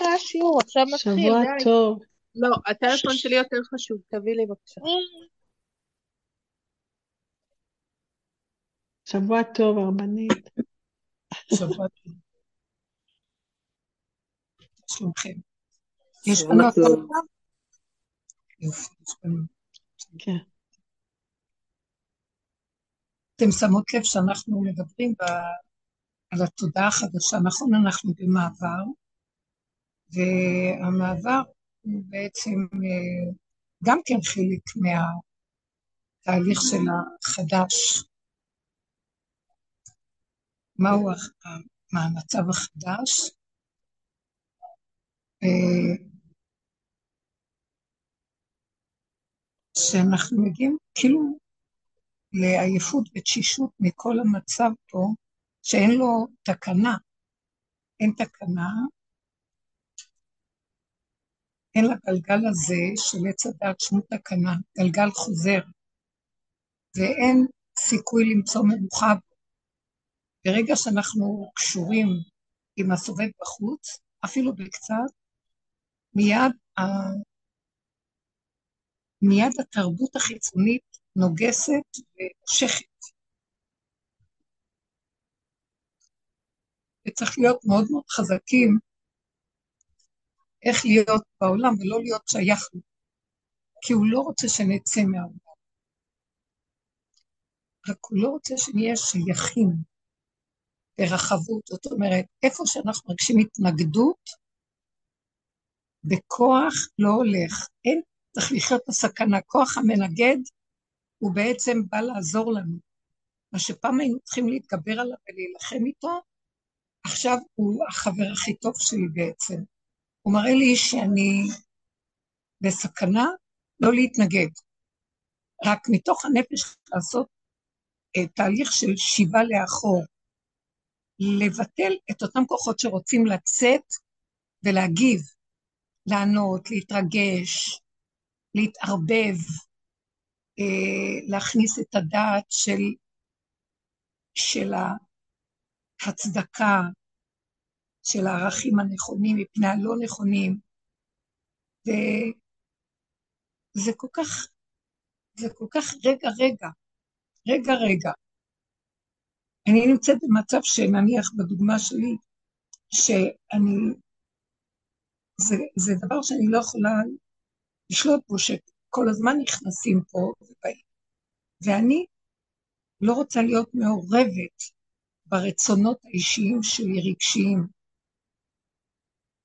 אחרי השיעור, עכשיו מתחיל, די. שבוע טוב. לא, הטלפון שלי יותר חשוב, תביא לי בבקשה. שבוע טוב, הרבנית. שבוע טוב. שלומכם. יש לנו הכל כן. אתם שמות לב שאנחנו מדברים. על התודעה החדשה, נכון, אנחנו במעבר, והמעבר הוא בעצם אה, גם כן חלק מהתהליך של החדש. מהו מה המצב החדש? אה, שאנחנו מגיעים כאילו לעייפות ותשישות מכל המצב פה, שאין לו תקנה. אין תקנה, אין לגלגל הזה של עץ הדת שום תקנה, גלגל חוזר, ואין סיכוי למצוא מנוחה בו. ברגע שאנחנו קשורים עם הסובב בחוץ, אפילו בקצת, מיד, ה... מיד התרבות החיצונית נוגסת ומושכת. וצריך להיות מאוד מאוד חזקים איך להיות בעולם ולא להיות שייך לו, כי הוא לא רוצה שנצא מהעולם. רק הוא לא רוצה שנהיה שייכים ברחבות, זאת אומרת, איפה שאנחנו מרגישים התנגדות, בכוח לא הולך. אין, צריך לחיות בסכנה. כוח המנגד הוא בעצם בא לעזור לנו. מה שפעם היינו צריכים להתגבר עליו ולהילחם איתו, עכשיו הוא החבר הכי טוב שלי בעצם. הוא מראה לי שאני בסכנה לא להתנגד, רק מתוך הנפש לעשות uh, תהליך של שיבה לאחור, לבטל את אותם כוחות שרוצים לצאת ולהגיב, לענות, להתרגש, להתערבב, uh, להכניס את הדעת של, של ההצדקה, של הערכים הנכונים מפני הלא נכונים. וזה כל כך, זה כל כך רגע רגע, רגע רגע. אני נמצאת במצב שנניח בדוגמה שלי, שאני, זה, זה דבר שאני לא יכולה לשלוט בו, שכל הזמן נכנסים פה ובאים. ואני לא רוצה להיות מעורבת ברצונות האישיים שלי, רגשיים.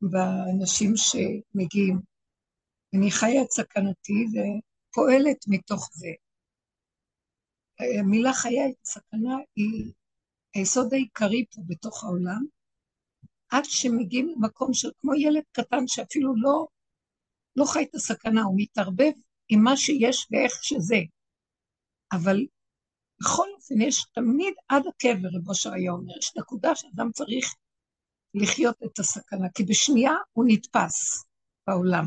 באנשים שמגיעים. אני חיה את סכנתי ופועלת מתוך זה. המילה חיה את הסכנה היא היסוד העיקרי פה בתוך העולם, עד שמגיעים למקום של כמו ילד קטן שאפילו לא, לא חי את הסכנה, הוא מתערבב עם מה שיש ואיך שזה. אבל בכל אופן יש תמיד עד הקבר, רבו שהיה אומר, יש נקודה שאדם צריך לחיות את הסכנה, כי בשנייה הוא נתפס בעולם.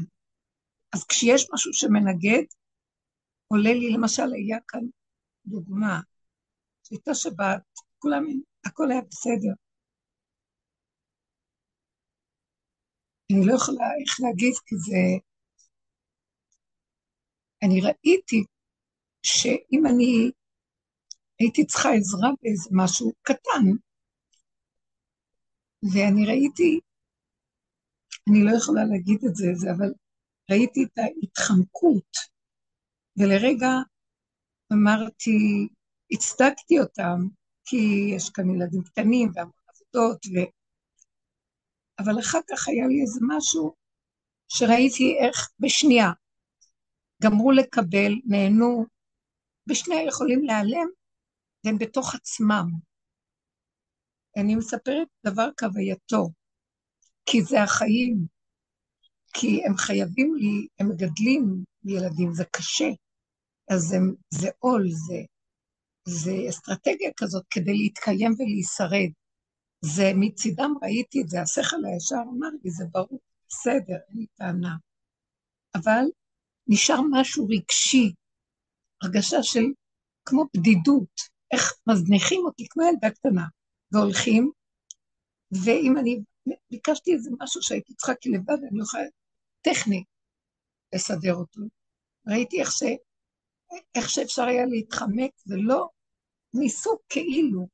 אז כשיש משהו שמנגד, עולה לי, למשל, היה כאן דוגמה, שהייתה שבת, כולם, הכל היה בסדר. אני לא יכולה איך להגיד, כי זה... אני ראיתי שאם אני הייתי צריכה עזרה באיזה משהו קטן, ואני ראיתי, אני לא יכולה להגיד את זה, זה אבל ראיתי את ההתחמקות, ולרגע אמרתי, הצדקתי אותם, כי יש כאן ילדים קטנים והמון עבודות, ו... אבל אחר כך היה לי איזה משהו שראיתי איך בשנייה גמרו לקבל, נהנו, בשנייה יכולים להיעלם, והם בתוך עצמם. אני מספרת דבר כהווייתו, כי זה החיים, כי הם חייבים לי, הם מגדלים ילדים, זה קשה, אז הם, זה עול, זה, זה אסטרטגיה כזאת כדי להתקיים ולהישרד. זה מצידם ראיתי את זה, השכל הישר אמר לי, זה ברור, בסדר, אין לי טענה. אבל נשאר משהו רגשי, הרגשה של כמו בדידות, איך מזניחים אותי כמו ילדה קטנה. והולכים, ואם אני ביקשתי איזה משהו שהייתי צריכה כלבד, אני לא יכולה טכני לסדר אותו. ראיתי איך, ש... איך שאפשר היה להתחמק, ולא ניסו כאילו.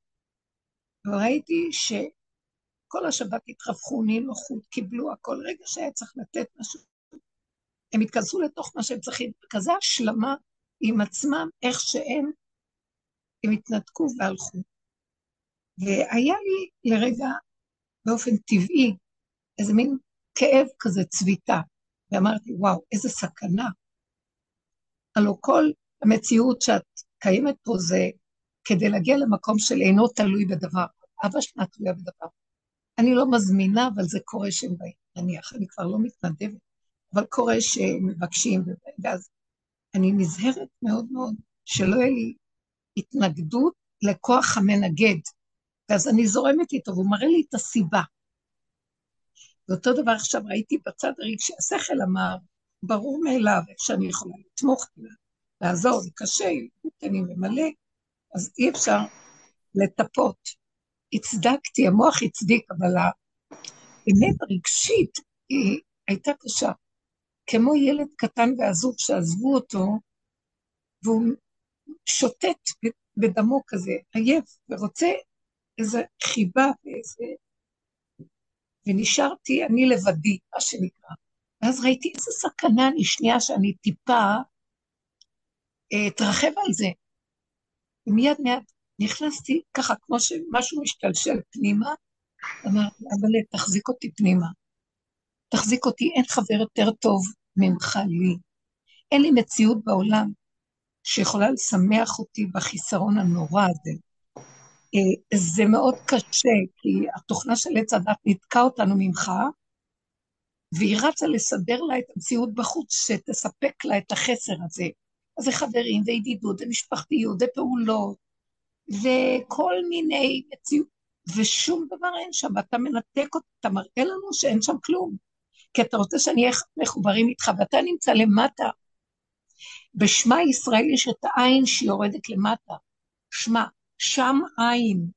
וראיתי שכל השבת התרווחו, נינוחות, קיבלו הכל. רגע שהיה צריך לתת משהו, הם התכנסו לתוך מה שהם צריכים. כזה השלמה עם עצמם, איך שהם, הם התנתקו והלכו. והיה לי לרגע, באופן טבעי, איזה מין כאב כזה, צביטה. ואמרתי, וואו, איזה סכנה. הלוא כל המציאות שאת קיימת פה זה כדי להגיע למקום של אינו תלוי בדבר. אבא שלה תלויה בדבר. אני לא מזמינה, אבל זה קורה שהם באים, נניח, אני כבר לא מתנדבת, אבל קורה שמבקשים, ואז אני נזהרת מאוד מאוד שלא יהיה לי התנגדות לכוח המנגד. ואז אני זורמת איתו, והוא מראה לי את הסיבה. ואותו דבר עכשיו ראיתי בצד הרגשי, השכל אמר, ברור מאליו שאני יכולה לתמוך, לעזור, זה קשה, אני ממלא, אז אי אפשר לטפות. הצדקתי, המוח הצדיק, אבל האמת הרגשית היא הייתה קשה. כמו ילד קטן ועזוב שעזבו אותו, והוא שוטט בדמו כזה, עייף, ורוצה איזו חיבה ואיזה... ונשארתי אני לבדי, מה שנקרא. ואז ראיתי איזה סכנה אני שנייה שאני טיפה אה, אתרחב על זה. ומיד מיד נכנסתי ככה, כמו שמשהו משתלשל פנימה, אמרתי, אבל תחזיק אותי פנימה. תחזיק אותי, אין חבר יותר טוב ממך לי. אין לי מציאות בעולם שיכולה לשמח אותי בחיסרון הנורא הזה. אה, זה מאוד קשה, כי התוכנה של עץ הדת נתקע אותנו ממך, והיא רצה לסדר לה את המציאות בחוץ, שתספק לה את החסר הזה. אז זה חברים, וידידות, ומשפחתיות, ופעולות, וכל מיני מציאות, ושום דבר אין שם, ואתה מנתק אותה, אתה מראה לנו שאין שם כלום. כי אתה רוצה שנהיה מחוברים איתך, ואתה נמצא למטה. בשמע ישראל יש את העין שיורדת למטה. שמע, שם עין,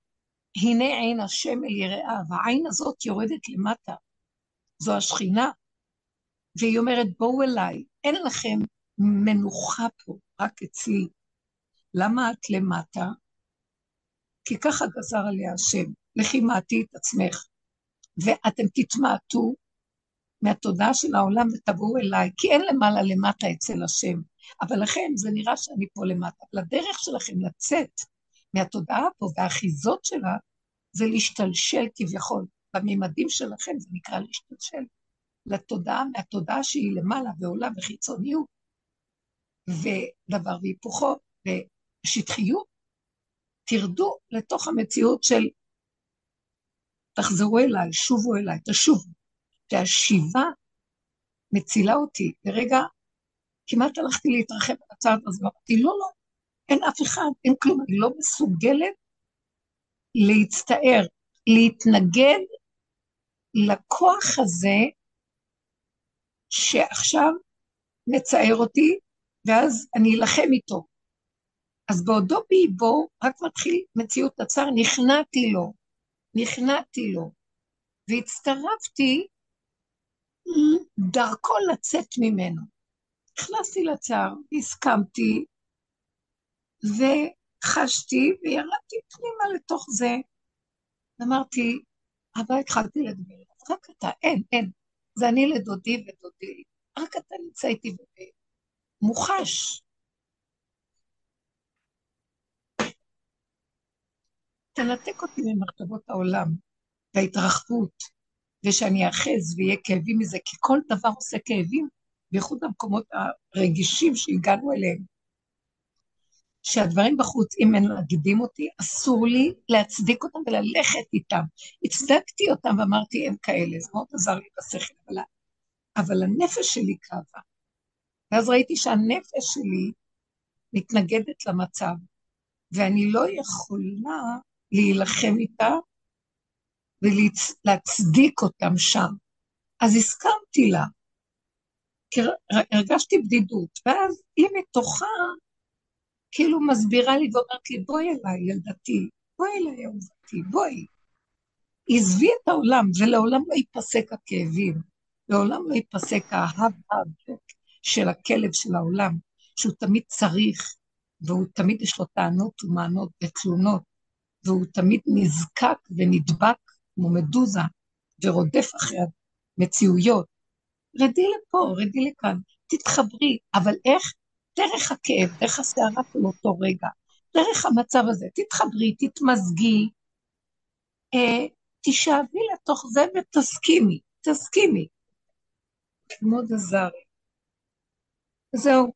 הנה עין השם אל יראיו, העין הזאת יורדת למטה. זו השכינה. והיא אומרת, בואו אליי, אין לכם מנוחה פה, רק אצלי. למה את למטה? כי ככה גזר עליה השם, לכי מעטי את עצמך, ואתם תתמעטו מהתודעה של העולם ותבואו אליי, כי אין למעלה למטה אצל השם. אבל לכם זה נראה שאני פה למטה. לדרך שלכם לצאת מהתודעה פה והאחיזות שלה, זה להשתלשל כביכול. בממדים שלכם זה נקרא להשתלשל לתודעה, מהתודעה שהיא למעלה ועולה בחיצוניות, ודבר והיפוכו, ושטחיות, תרדו לתוך המציאות של תחזרו אליי, שובו אליי, תשובו. שהשיבה מצילה אותי. לרגע כמעט הלכתי להתרחב על הצעד הזה, ואמרתי, לא, לא, אין אף אחד, אין כלום, אני לא מסוגלת להצטער, להתנגד לכוח הזה שעכשיו מצער אותי, ואז אני אלחם איתו. אז בעודו באיבו, רק מתחיל מציאות הצער, נכנעתי לו, נכנעתי לו, והצטרפתי דרכו לצאת ממנו. נכנסתי לצער, הסכמתי, וחשתי, וירדתי פנימה לתוך זה. אמרתי, אבל התחלתי לדבר, רק אתה, אין, אין. זה אני לדודי ודודי, רק אתה נמצא איתי מוחש. תנתק אותי ממחשבות העולם וההתרחבות. ושאני אאחז ויהיה כאבים מזה, כי כל דבר עושה כאבים, בייחוד במקומות הרגישים שהגענו אליהם. שהדברים בחוץ, אם הם מגידים אותי, אסור לי להצדיק אותם וללכת איתם. הצדקתי אותם ואמרתי, הם כאלה, זה מאוד עזר לי בשכל, אבל, אבל הנפש שלי כאבה. ואז ראיתי שהנפש שלי מתנגדת למצב, ואני לא יכולה להילחם איתה ולהצדיק אותם שם. אז הסכמתי לה, כי הרגשתי בדידות, ואז היא מתוכה כאילו מסבירה לי ואומרת לי, בואי אליי, ילדתי, בואי אליי, אהובתי, בואי. עזבי את העולם, ולעולם לא ייפסק הכאבים, לעולם לא ייפסק ההב-הב של הכלב של העולם, שהוא תמיד צריך, והוא תמיד יש לו טענות ומענות ותלונות, והוא תמיד נזקק ונדבק כמו מדוזה, ורודף אחרי המציאויות. רדי לפה, רדי לכאן, תתחברי, אבל איך? דרך הכאב, דרך הסערה של אותו רגע, דרך המצב הזה, תתחברי, תתמזגי, אה, תשאבי לתוך זה ותסכימי, תסכימי. מאוד עזר. זהו.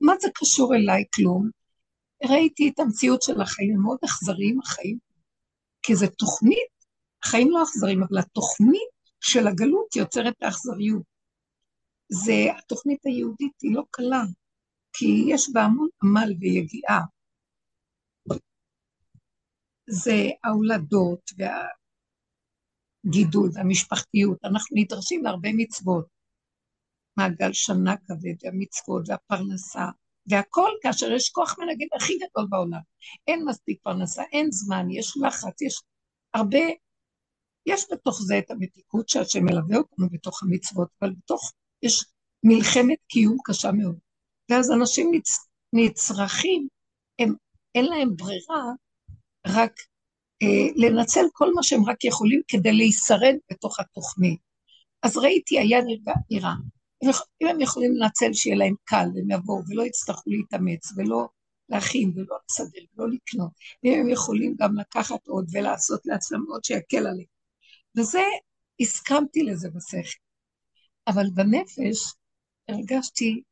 מה זה קשור אליי? כלום. ראיתי את המציאות של החיים, מאוד אכזריים החיים, כי זה תוכנית, החיים לא אכזריים, אבל התוכנית של הגלות יוצרת האכזריות. זה, התוכנית היהודית היא לא קלה, כי יש בה המון עמל ויגיעה. זה ההולדות והגידול והמשפחתיות. אנחנו נדרשים להרבה מצוות. מעגל שנה כבד, והמצוות והפרנסה, והכל כאשר יש כוח מנגד הכי גדול בעולם. אין מספיק פרנסה, אין זמן, יש לחץ, יש הרבה, יש בתוך זה את המתיקות שהשם מלווה אותנו בתוך המצוות, אבל בתוך, יש מלחמת קיום קשה מאוד. ואז אנשים נצ, נצרכים, הם, אין להם ברירה רק אה, לנצל כל מה שהם רק יכולים כדי להישרד בתוך התוכנית. אז ראיתי, היה נראה, אם הם יכולים לנצל שיהיה להם קל, והם יבואו ולא יצטרכו להתאמץ ולא להכין ולא לסדר ולא לקנות, ואם הם יכולים גם לקחת עוד ולעשות לעצמם עוד שיקל עליהם. וזה, הסכמתי לזה בשכל. אבל בנפש הרגשתי,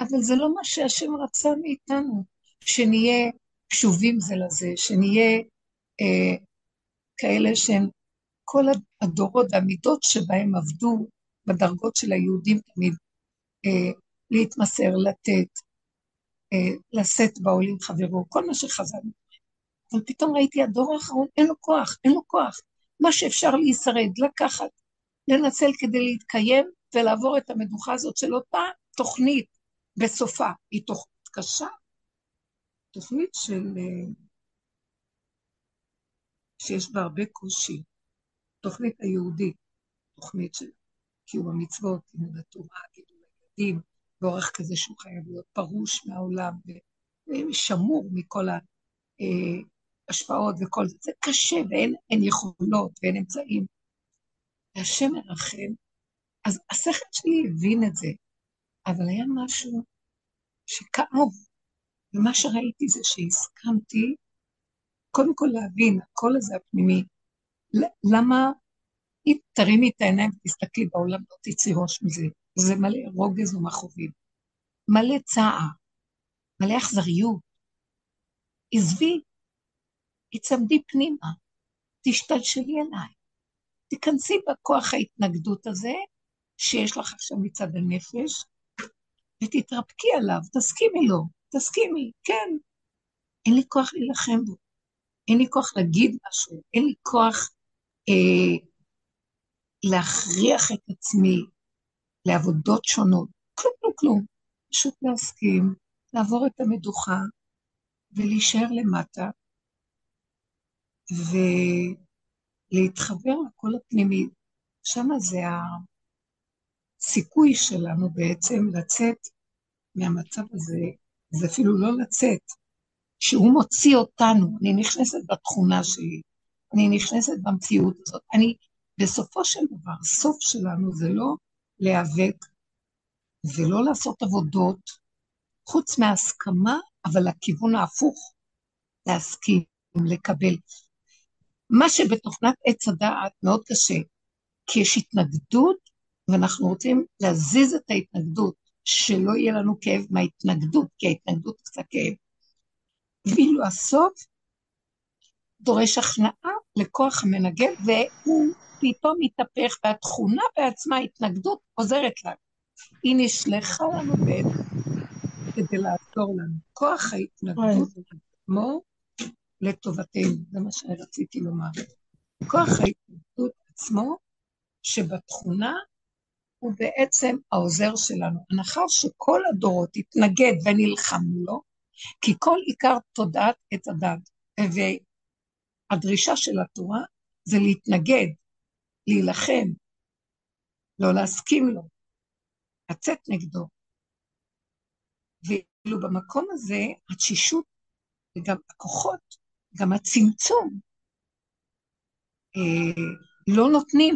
אבל זה לא מה שהשם רצה מאיתנו, שנהיה קשובים זה לזה, שנהיה אה, כאלה שהם כל הדורות והמידות שבהם עבדו בדרגות של היהודים תמיד, אה, להתמסר, לתת, אה, לשאת בעולים חברו, כל מה שחזרנו. אבל פתאום ראיתי, הדור האחרון, אין לו כוח, אין לו כוח. מה שאפשר להישרד, לקחת, לנצל כדי להתקיים ולעבור את המדוכה הזאת של אותה תוכנית בסופה. היא תוכנית קשה, תוכנית של... אה, שיש בה הרבה קושי, תוכנית היהודית, תוכנית של קיום המצוות, לימוד התורה, גידול הילדים, באורח כזה שהוא חייב להיות פרוש מהעולם ושמור מכל ההשפעות וכל זה. זה קשה ואין יכולות ואין אמצעים. והשם מרחם, אז השכל שלי הבין את זה, אבל היה משהו שכאב, ומה שראיתי זה שהסכמתי קודם כל להבין, הקול הזה הפנימי, למה אם תרימי את העיניים ותסתכלי בעולם, לא תצאי ראש מזה. זה מלא רוגז ומכאובים, מלא צער, מלא אכזריות. עזבי, הצמדי פנימה, תשתלשלי אליי, תיכנסי בכוח ההתנגדות הזה שיש לך עכשיו מצד הנפש, ותתרפקי עליו, תסכימי לו, תסכימי, כן. אין לי כוח להילחם בו, אין לי כוח להגיד משהו, אין לי כוח אה, להכריח את עצמי לעבודות שונות, כלום, כלום, כלום. פשוט להסכים, לעבור את המדוכה ולהישאר למטה, ולהתחבר לקול הפנימי. שם זה הסיכוי שלנו בעצם לצאת מהמצב הזה, זה אפילו לא לצאת, שהוא מוציא אותנו, אני נכנסת בתכונה שלי, אני נכנסת במציאות הזאת, אני בסופו של דבר, הסוף שלנו זה לא להיאבק ולא לעשות עבודות, חוץ מהסכמה, אבל לכיוון ההפוך, להסכים, לקבל. מה שבתוכנת עץ הדעת מאוד קשה, כי יש התנגדות, ואנחנו רוצים להזיז את ההתנגדות, שלא יהיה לנו כאב מההתנגדות, כי ההתנגדות קצת כאב. ואילו הסוף דורש הכנעה לכוח המנגד, והוא פתאום מתהפך, והתכונה בעצמה, התנגדות, עוזרת לנו. היא נשלחה לנו בעצם כדי לעזור לנו. כוח ההתנגדות עצמו לטובתנו, זה מה שרציתי לומר. כוח ההתנגדות עצמו, שבתכונה הוא בעצם העוזר שלנו. הנחה שכל הדורות התנגד ונלחמנו לו, כי כל עיקר תודעת את הדת, והדרישה של התורה זה להתנגד, להילחם, לא להסכים לו, לצאת נגדו. ואילו במקום הזה, התשישות וגם הכוחות, גם הצמצום, אה, לא נותנים.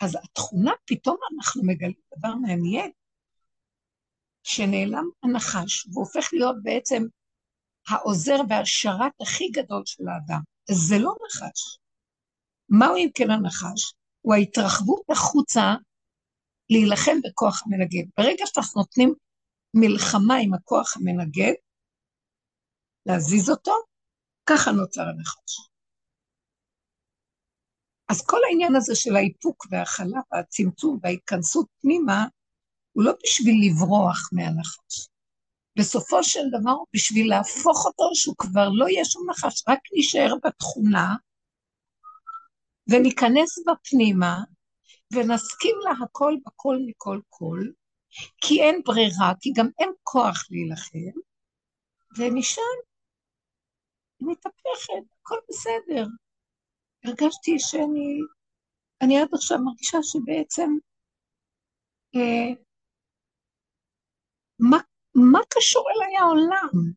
אז התכונה, פתאום אנחנו מגלים דבר מעניין, שנעלם הנחש והופך להיות בעצם העוזר והשרת הכי גדול של האדם. זה לא נחש. מהו אם כן הנחש? הוא ההתרחבות החוצה להילחם בכוח המנגד. ברגע שאנחנו נותנים מלחמה עם הכוח המנגד, להזיז אותו, ככה נוצר הנחש. אז כל העניין הזה של האיפוק וההכלה והצמצום וההתכנסות פנימה, הוא לא בשביל לברוח מהנחש. בסופו של דבר בשביל להפוך אותו שהוא כבר לא יהיה שום נחש, רק להישאר בתכונה, וניכנס בפנימה, ונסכים לה הכל בכל מכל כל, כי אין ברירה, כי גם אין כוח להילחם, ונשאר, מתהפכת, הכל בסדר. הרגשתי שאני, אני עד עכשיו מרגישה שבעצם, אה, מה, מה קשור אליי העולם?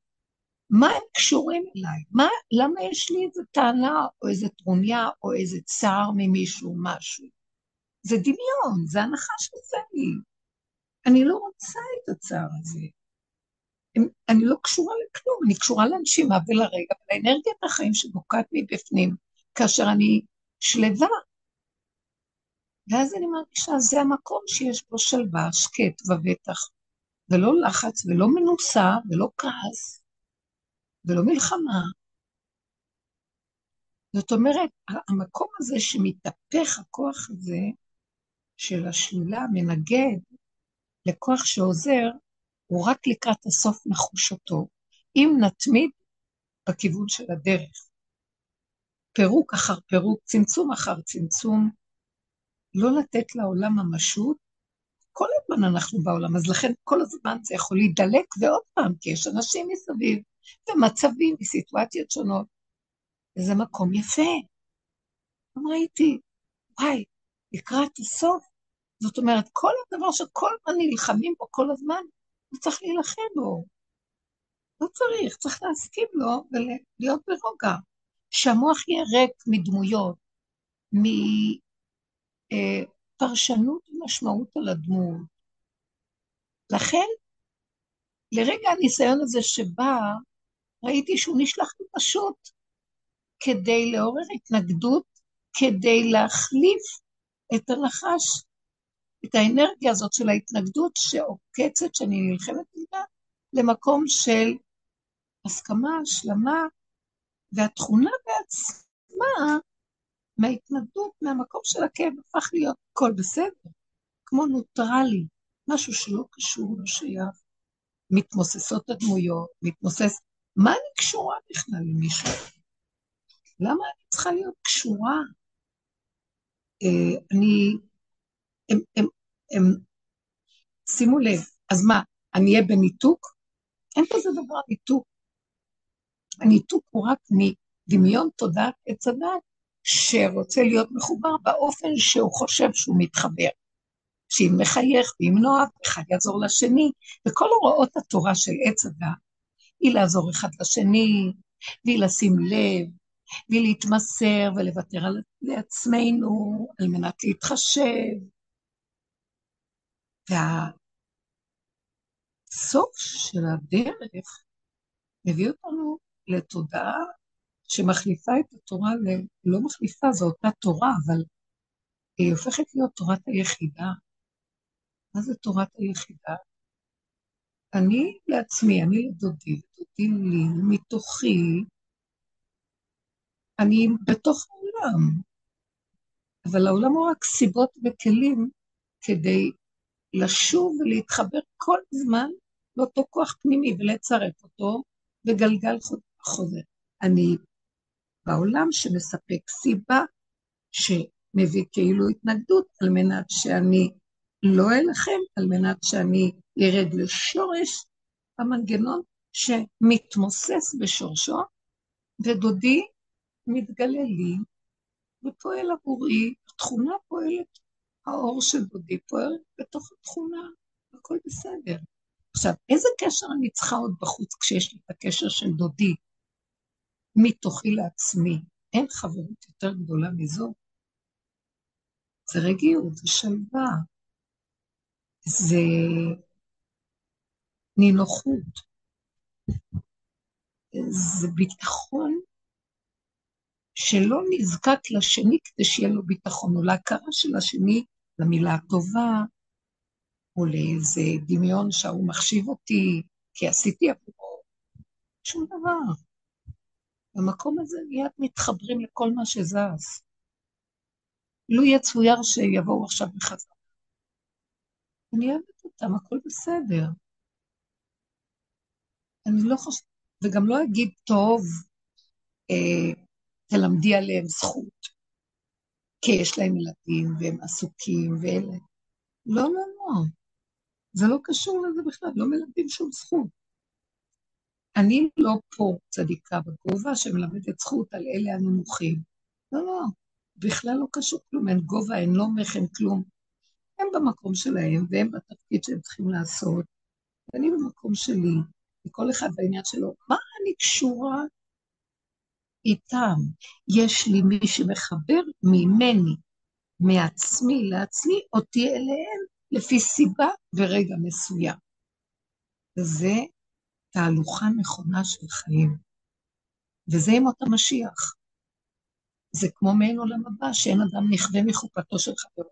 מה הם קשורים אליי? מה, למה יש לי איזו טענה או איזו טרוניה או איזה צער ממישהו, משהו? זה דמיון, זה הנחה שעושה לי. אני לא רוצה את הצער הזה. אני לא קשורה לכלום, אני קשורה לנשימה ולרגע ולאנרגיית החיים שבוקעת מבפנים, כאשר אני שלווה. ואז אני מרגישה, זה המקום שיש בו שלווה, שקט ובטח, ולא לחץ, ולא מנוסה, ולא כעס, ולא מלחמה. זאת אומרת, המקום הזה שמתהפך הכוח הזה של השלילה, מנגד, לכוח שעוזר, הוא רק לקראת הסוף נחוש אותו, אם נתמיד בכיוון של הדרך. פירוק אחר פירוק, צמצום אחר צמצום, לא לתת לעולם ממשות. כל הזמן אנחנו בעולם, אז לכן כל הזמן זה יכול להידלק ועוד פעם, כי יש אנשים מסביב, ומצבים וסיטואציות שונות. וזה מקום יפה. גם ראיתי, וואי, לקראת הסוף, זאת אומרת, כל הדבר שכל הזמן נלחמים בו כל הזמן, הוא צריך להילחם בו. לא צריך, צריך להסכים לו ולהיות ברוגע. שהמוח יהיה ריק מדמויות, מפרשנות ומשמעות על הדמות. לכן, לרגע הניסיון הזה שבא, ראיתי שהוא נשלח לי פשוט כדי לעורר התנגדות, כדי להחליף את הנחש, את האנרגיה הזאת של ההתנגדות שעוקצת, שאני נלחמת איתה, למקום של הסכמה, השלמה, והתכונה בעצמה, מההתנגדות, מהמקום של הכאב, הפך להיות הכל בסדר, כמו נוטרלי, משהו שלא קשור, לא שייך. מתמוססות הדמויות, מתמוסס... מה אני קשורה בכלל למישהו? למה אני צריכה להיות קשורה? אה, אני... הם, הם, הם... שימו לב, אז מה, אני אהיה בניתוק? אין כזה דבר ניתוק. הניתוק הוא רק מדמיון תודעת עץ הדת, שרוצה להיות מחובר באופן שהוא חושב שהוא מתחבר. שאם מחייך ואם נוח, אחד יעזור לשני, וכל הוראות התורה של עץ הדת היא לעזור אחד לשני, והיא לשים לב, והיא להתמסר ולוותר על לעצמנו על מנת להתחשב. והסוף של הדרך מביא אותנו לתודעה שמחליפה את התורה, ל... לא מחליפה, זו אותה תורה, אבל היא הופכת להיות תורת היחידה. מה זה תורת היחידה? אני לעצמי, אני לדודי, לדודי לי, מתוכי, אני בתוך העולם, אבל העולם הוא רק סיבות וכלים כדי לשוב ולהתחבר כל הזמן לאותו כוח פנימי ולצרף אותו בגלגל חוזר. אני בעולם שמספק סיבה שמביא כאילו התנגדות על מנת שאני לא אלחם, על מנת שאני ארד לשורש המנגנון שמתמוסס בשורשו, ודודי מתגלה לי ופועל עבורי, התכונה פועלת, האור של דודי פועל בתוך התכונה, הכל בסדר. עכשיו, איזה קשר אני צריכה עוד בחוץ כשיש לי את הקשר של דודי מתוכי לעצמי? אין חברות יותר גדולה מזו. זה רגיעות, זה שלווה, זה נינוחות, זה ביטחון שלא נזקק לשני כדי שיהיה לו ביטחון, או להכרה של השני למילה הטובה, או לאיזה דמיון שההוא מחשיב אותי, כי עשיתי עבורו. שום דבר. במקום הזה מיד מתחברים לכל מה שזז. לו יצויר שיבואו עכשיו בחזרה. אני אוהבת אותם, הכל בסדר. אני לא חושבת, וגם לא אגיד, טוב, אה, תלמדי עליהם זכות, כי יש להם ילדים והם עסוקים ואלה. לא, לא, לא. זה לא קשור לזה בכלל, לא מלמדים שום זכות. אני לא פה צדיקה בגובה שמלמדת זכות על אלה הנמוכים. לא, לא, בכלל לא קשור כלום, אין גובה, אין לומך, אין כלום. הם במקום שלהם, והם בתפקיד שהם צריכים לעשות, ואני במקום שלי, וכל אחד בעניין שלו. מה אני קשורה איתם? יש לי מי שמחבר ממני, מעצמי לעצמי, אותי אליהם, לפי סיבה ורגע מסוים. זה תהלוכה נכונה של חיים. וזה ימות המשיח. זה כמו מעין עולם הבא, שאין אדם נכווה מחופתו של חברו.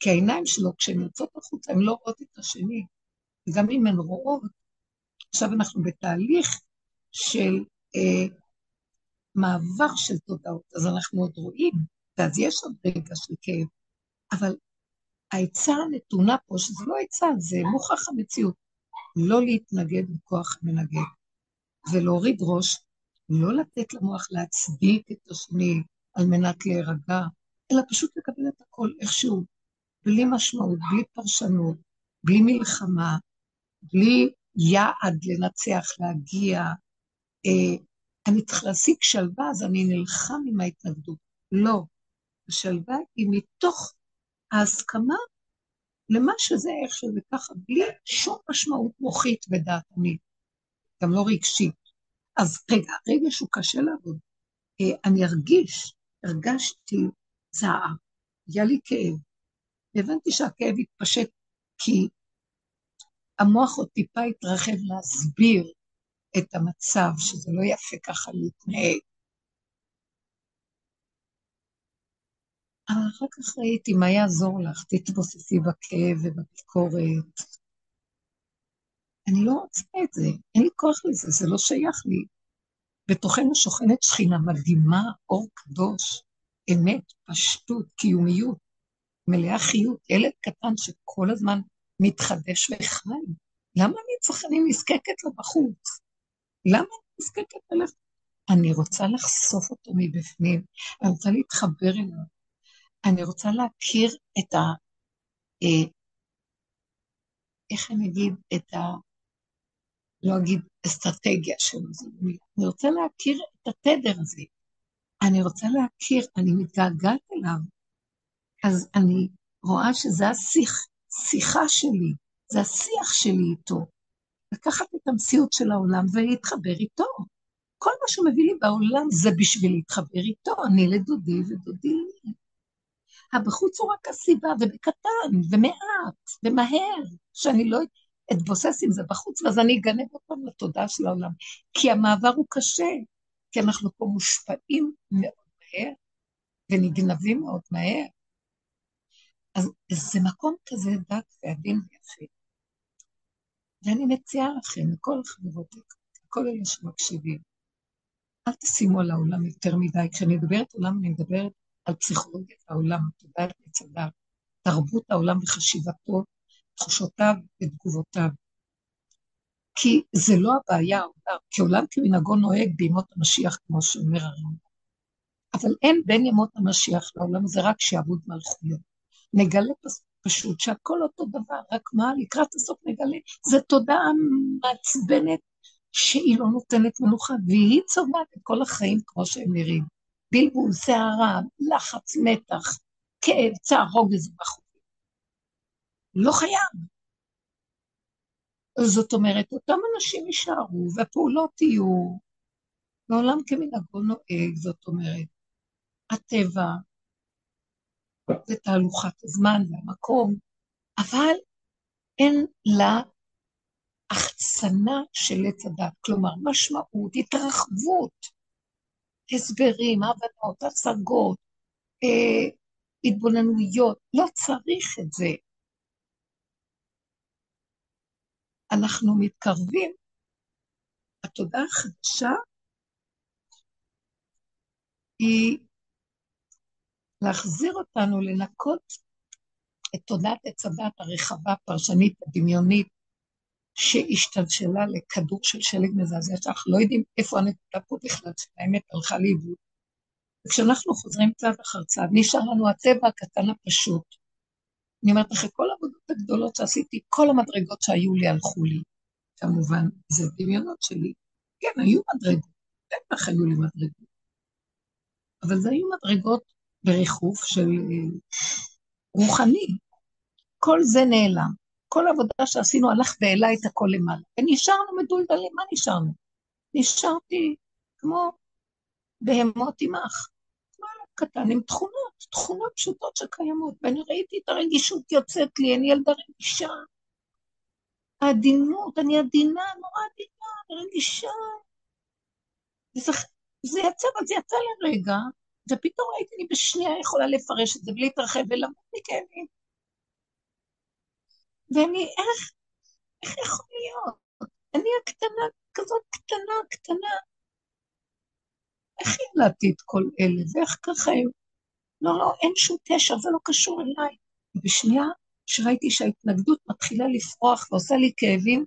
כי העיניים שלו, כשהן יוצאות החוצה, הן לא רואות את השני. וגם אם הן רואות, עכשיו אנחנו בתהליך של אה, מעבר של תודעות, אז אנחנו עוד רואים, ואז יש עוד רגע של כאב, אבל העצה הנתונה פה, שזה לא עצה, זה מוכח המציאות, לא להתנגד בכוח המנגד, ולהוריד ראש, לא לתת למוח להצדיק את השני על מנת להירגע, אלא פשוט לקבל את הכל איכשהו, בלי משמעות, בלי פרשנות, בלי מלחמה, בלי יעד לנצח, להגיע. אה, אני צריך להשיג שלווה, אז אני נלחם עם ההתנגדות. לא. השלווה היא מתוך ההסכמה למה שזה, איך שזה ככה, בלי שום משמעות מוחית ודעתנית, גם לא רגשית. אז רגע, הרגש הוא קשה לעבוד. אה, אני ארגיש, הרגשתי זער, היה לי כאב. הבנתי שהכאב התפשט כי המוח עוד טיפה התרחב להסביר את המצב, שזה לא יפה ככה להתנהג. אבל אחר כך ראיתי מה יעזור לך, תתבוססי בכאב ובביקורת. אני לא רוצה את זה, אין לי כוח לזה, זה לא שייך לי. בתוכנו שוכנת שכינה מדהימה, אור קדוש, אמת, פשטות, קיומיות, מלאה חיות, ילד קטן שכל הזמן מתחדש וחי. למה אני צריכה, אני נזקקת לו בחוץ? למה אני נזקקת אליו? אני רוצה לחשוף אותו מבפנים, אני רוצה להתחבר אליו, אני רוצה להכיר את ה... אה, איך אני אגיד? את ה... לא אגיד אסטרטגיה שלו, לא. אני רוצה להכיר את התדר הזה. אני רוצה להכיר, אני מתגעגעת אליו. אז אני רואה שזה השיח, שיחה שלי, זה השיח שלי איתו. לקחת את המציאות של העולם ולהתחבר איתו. כל מה שהוא מביא לי בעולם זה בשביל להתחבר איתו, אני לדודי ודודי לי. הבחוץ הוא רק הסיבה, ובקטן, ומעט, ומהר, שאני לא אתבוסס עם זה בחוץ, ואז אני אגנב אותם לתודעה של העולם. כי המעבר הוא קשה, כי אנחנו פה מושפעים מאוד מהר, ונגנבים מאוד מהר. אז זה מקום כזה דק ועדין ויפה. ואני מציעה לכם, לכל החברות, לכל אלה שמקשיבים, אל תשימו על העולם יותר מדי. כשאני מדברת עולם, אני מדברת על פסיכולוגיית העולם, תודעת מצדה, תרבות העולם וחשיבתו, תחושותיו ותגובותיו. כי זה לא הבעיה, כי עולם כמנהגו נוהג בימות המשיח, כמו שאומר הרמב"ם. אבל אין בין ימות המשיח לעולם הזה רק שעבוד מלכויות. נגלה פשוט שהכל אותו דבר, רק מה, לקראת הסוף נגלה, זה תודעה מעצבנת שהיא לא נותנת מנוחה, והיא צובעת את כל החיים כמו שהם נראים. בלבול, שערה, לחץ, מתח, כאב, צער, רוגז בחוץ. לא חייב. זאת אומרת, אותם אנשים יישארו, והפעולות יהיו, בעולם כמנהגו נוהג, זאת אומרת, הטבע, זה תהלוכת הזמן והמקום, אבל אין לה החצנה של עץ הדת, כלומר משמעות, התרחבות, הסברים, הבנות, השגות, אה, התבוננויות, לא צריך את זה. אנחנו מתקרבים, התודעה החדשה היא להחזיר אותנו לנקות את תודעת עץ הדת הרחבה, הפרשנית, הדמיונית, שהשתלשלה לכדור של שלג מזעזע, שאנחנו לא יודעים איפה הנקודה פה בכלל, שהאמת הלכה לאיבוד. וכשאנחנו חוזרים צעד אחר צעד, נשאר לנו הצבע הקטן הפשוט. אני אומרת, אחרי כל העבודות הגדולות שעשיתי, כל המדרגות שהיו לי הלכו לי. כמובן, זה דמיונות שלי. כן, היו מדרגות, בטח היו לי מדרגות. אבל זה היו מדרגות בריחוף של אה, רוחני. כל זה נעלם. כל העבודה שעשינו הלך והעלה את הכל למעלה. ונשארנו מדולדלים, מה נשארנו? נשארתי כמו בהמות עמך. קטן עם תכונות, תכונות פשוטות שקיימות. ואני ראיתי את הרגישות יוצאת לי, אני ילדה רגישה. העדינות, אני עדינה, נורא עדינה, רגישה. וזה, זה יצא, אבל זה יצא לרגע, ופתאום הייתי לי בשנייה יכולה לפרש את זה בלי להתרחב ולמות מכאבים. ואני, איך, איך יכול להיות? אני הקטנה, כזאת קטנה, קטנה. איך ילדתי את כל אלה, ואיך ככה הם... לא, לא, אין שום קשר, זה לא קשור אליי. ובשנייה שראיתי שההתנגדות מתחילה לפרוח ועושה לי כאבים,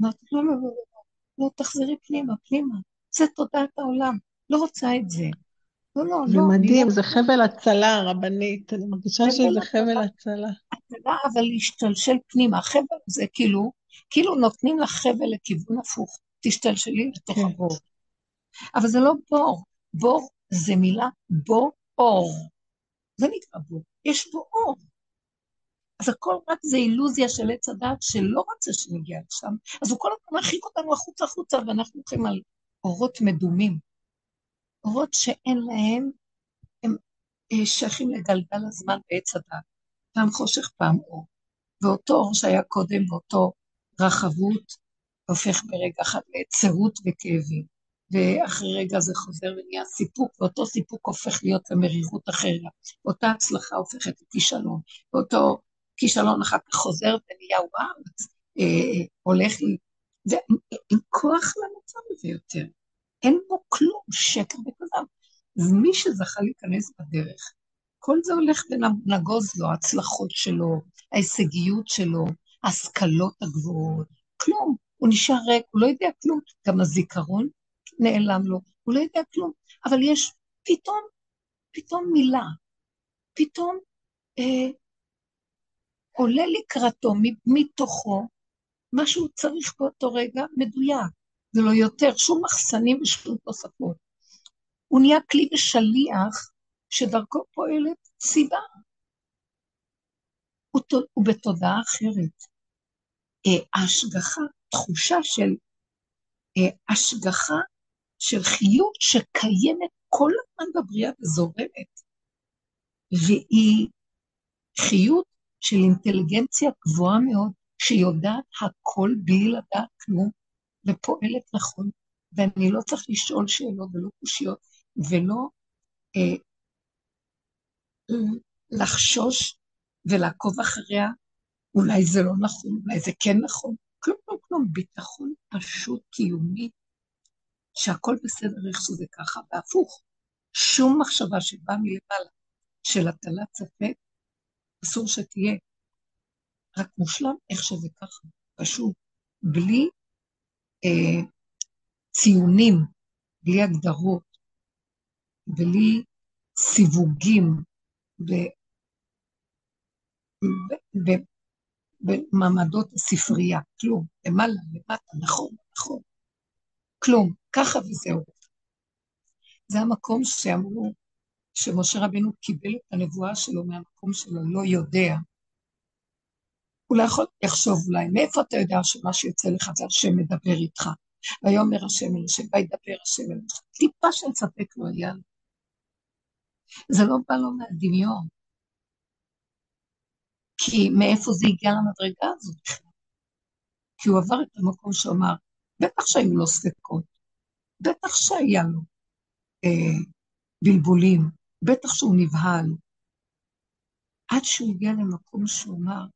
אמרתי, לא, לא, לא, לא, לא, לא, תחזרי פנימה, פנימה. זה תודעת העולם, לא רוצה את זה. לא, לא, זה לא. מדהים, לא... זה חבל הצלה, רבנית. אני מרגישה שזה חבל הצלה. הצלה, אבל להשתלשל פנימה. החבל זה כאילו, כאילו נותנים לך חבל לכיוון הפוך. תשתלשלי לתוך כן. הבור. אבל זה לא בור. בור זה מילה בור אור. זה נקרא בור. יש בו אור. אז הכל רק זה אילוזיה של עץ הדת שלא רוצה שנגיע לשם, אז הוא כל הזמן מרחיק אותנו החוצה החוצה, ואנחנו הולכים על אורות מדומים. אורות שאין להם, הם אה, שייכים לגלגל הזמן בעץ הדת. פעם חושך, פעם אור. ואותו אור שהיה קודם, ואותו רחבות, הופך ברגע אחד לעצרות וכאבים. ואחרי רגע זה חוזר ונהיה סיפוק, ואותו סיפוק הופך להיות למרירות אחרת. אותה הצלחה הופכת לכישלון, ואותו כישלון אחר כך חוזר ונהיה וואו, אה, הולך לי, ואין כוח למצב הזה יותר. אין בו כלום, שקר וכזב. אז מי שזכה להיכנס בדרך, כל זה הולך ונגוז לו, ההצלחות שלו, ההישגיות שלו, ההשכלות הגבוהות, כלום. הוא נשאר ריק, הוא לא יודע כלום. גם הזיכרון נעלם לו, הוא לא יודע כלום. אבל יש פתאום, פתאום מילה, פתאום אה, עולה לקראתו מתוכו מה שהוא צריך באותו רגע מדויק. זה לא יותר, שום מחסנים ושום תוספות. הוא נהיה כלי ושליח שדרכו פועלת סיבה. הוא, הוא בתודעה אחרת. אה, ההשגחה, תחושה של אה, השגחה של חיות שקיימת כל הזמן בבריאה וזורמת, והיא חיות של אינטליגנציה גבוהה מאוד, שיודעת הכל בלי לדעת כלום, ופועלת נכון, ואני לא צריך לשאול שאלות ולא קושיות, ולא אה, לחשוש ולעקוב אחריה, אולי זה לא נכון, אולי זה כן נכון, כלום, כלום, כלום, ביטחון פשוט קיומי, שהכל בסדר איך שזה ככה, והפוך, שום מחשבה שבאה מלמעלה של הטלת ספק, אסור שתהיה. רק מושלם איך שזה ככה, פשוט, בלי אה, ציונים, בלי הגדרות, בלי סיווגים, במעמדות הספרייה, כלום, למעלה, למטה, נכון, נכון, כלום, ככה וזהו. זה המקום שאמרו, שמשה רבינו קיבל את הנבואה שלו מהמקום שלו, לא יודע. הוא לא יכול לחשוב אולי, מאיפה אתה יודע שמה שיוצא לך זה השם מדבר איתך? ויאמר השם אל השם, וידבר השם אל השם. טיפה של ספק לא היה לו. זה לא בא לו מהדמיון. כי מאיפה זה הגיע למדרגה הזאת בכלל? כי הוא עבר את המקום שאמר, בטח שהיו לו ספקות, בטח שהיה לו אה, בלבולים, בטח שהוא נבהל. עד שהוא הגיע למקום שהוא אמר,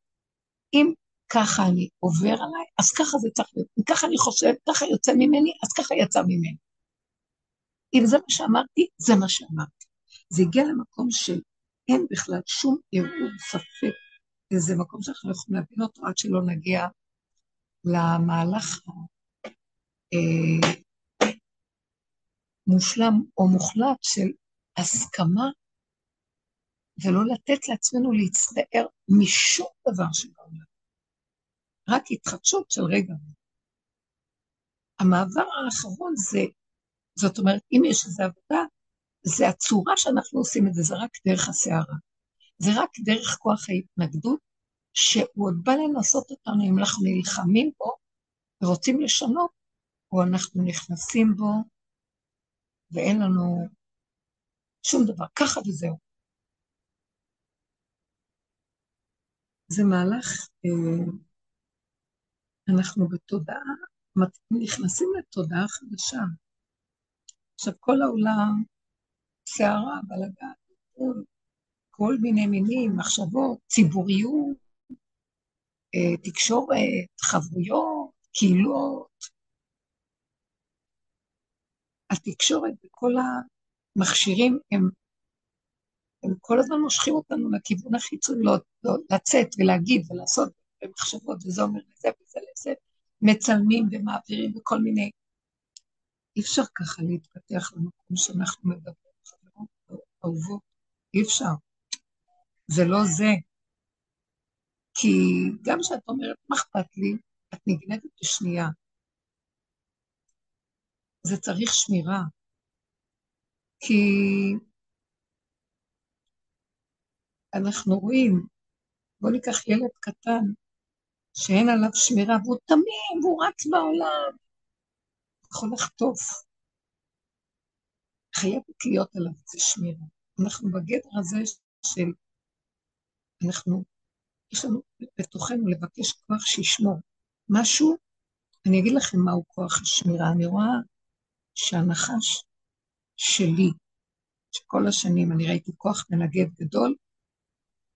אם ככה אני עובר עליי, אז ככה זה צריך להיות. אם ככה אני חושב, ככה יוצא ממני, אז ככה יצא ממני. אם זה מה שאמרתי, זה מה שאמרתי. זה הגיע למקום של אין בכלל שום ערעור ספק, וזה מקום שאנחנו לא יכולים להבין אותו עד שלא נגיע למהלך המושלם אה, או מוחלט של הסכמה, ולא לתת לעצמנו להצטער משום דבר שבעולם. רק התחדשות של רגע. המעבר האחרון זה, זאת אומרת, אם יש איזו עבודה, זה הצורה שאנחנו עושים את זה, זה רק דרך הסערה. זה רק דרך כוח ההתנגדות, שהוא עוד בא לנסות אותנו אם אנחנו נלחמים בו ורוצים לשנות, או אנחנו נכנסים בו ואין לנו שום דבר, ככה וזהו. זה מהלך, אה, אנחנו בתודעה, נכנסים לתודעה חדשה. עכשיו, כל העולם, סערה, בלגן, כל מיני מינים, מחשבות, ציבוריות, אה, תקשורת, חברויות, קהילות. התקשורת וכל המכשירים הם, הם כל הזמן מושכים אותנו לכיוון החיצון, לא, לא, לצאת ולהגיד ולעשות במחשבות, וזה אומר לזה וזה לזה, מצלמים ומעבירים וכל מיני. אי אפשר ככה להתפתח למקום שאנחנו מדברים, חברות אהובות, אי אפשר. זה לא זה. כי גם כשאת אומרת, מה אכפת לי? את נגנבת בשנייה. זה צריך שמירה. כי אנחנו רואים, בואו ניקח ילד קטן שאין עליו שמירה, והוא תמים, והוא רץ בעולם, יכול לחטוף. חייבת להיות עליו איזה שמירה. אנחנו בגדר הזה של, אנחנו, יש לנו בתוכנו לבקש כוח שישמור. משהו, אני אגיד לכם מהו כוח השמירה. אני רואה שהנחש שלי, שכל השנים אני ראיתי כוח מנגד גדול,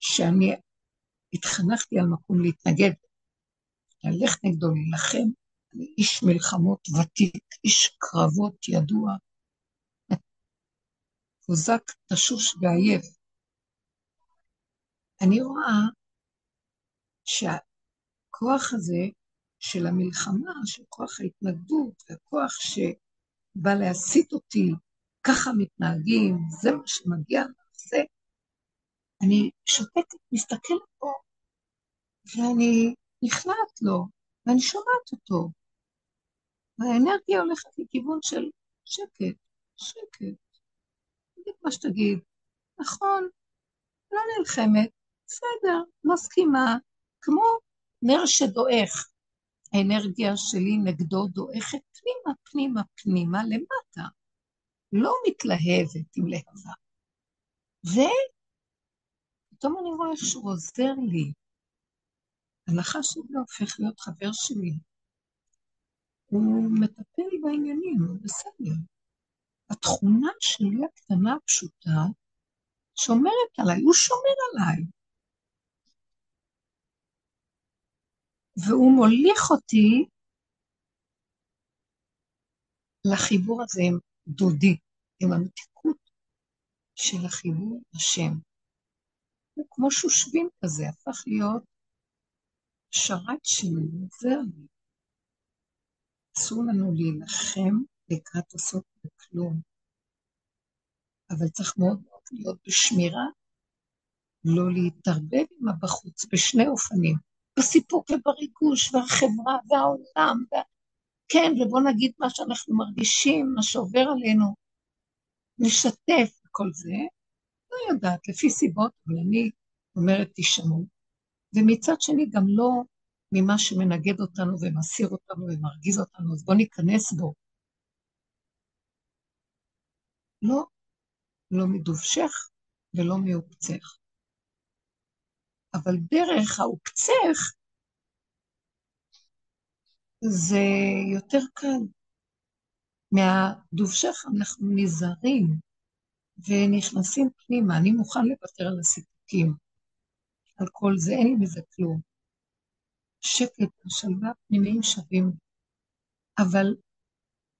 שאני התחנכתי על מקום להתנגד, ללכת נגדו, להילחם. אני איש מלחמות ותיק, איש קרבות ידוע, חוזק, תשוש ועייף. אני רואה שהכוח הזה של המלחמה, של כוח ההתנגדות, והכוח שבא להסיט אותי, ככה מתנהגים, זה מה שמגיע זה, אני שותקת, מסתכלת פה, ואני נכנעת לו, ואני שומעת אותו. והאנרגיה הולכת לכיוון של שקט, שקט. תגיד מה שתגיד. נכון, לא נלחמת, בסדר, מסכימה, כמו נר שדועך. האנרגיה שלי נגדו דועכת פנימה, פנימה, פנימה, למטה. לא מתלהבת עם להבה. ופתאום אני רואה איך שהוא עוזר לי. הנחש שלי הופך להיות חבר שלי. הוא מטפל בעניינים, הוא בסדר. התכונה שלי הקטנה הפשוטה שומרת עליי, הוא שומר עליי. והוא מוליך אותי לחיבור הזה עם דודי, עם המתיקות של החיבור השם. הוא כמו שושבין כזה, הפך להיות שרת שלי, עוזר לי. אסור לנו להילחם לקראת הסוף בכלום, אבל צריך מאוד מאוד להיות בשמירה, לא להתערבב עם הבחוץ בשני אופנים. בסיפוק ובריגוש, והחברה והעולם, וה... כן, ובוא נגיד מה שאנחנו מרגישים, מה שעובר עלינו. נשתף בכל זה, לא יודעת, לפי סיבות, אבל אני אומרת, תשמעו. ומצד שני, גם לא ממה שמנגד אותנו ומסיר אותנו ומרגיז אותנו, אז בואו ניכנס בו. לא, לא מדובשך ולא מעוקצך. אבל דרך העוקצך זה יותר קל. מהדובשך אנחנו נזהרים ונכנסים פנימה. אני מוכן לוותר על הסיפוקים, על כל זה, אין לי מזה כלום. שקט ושלווה פנימיים שווים. אבל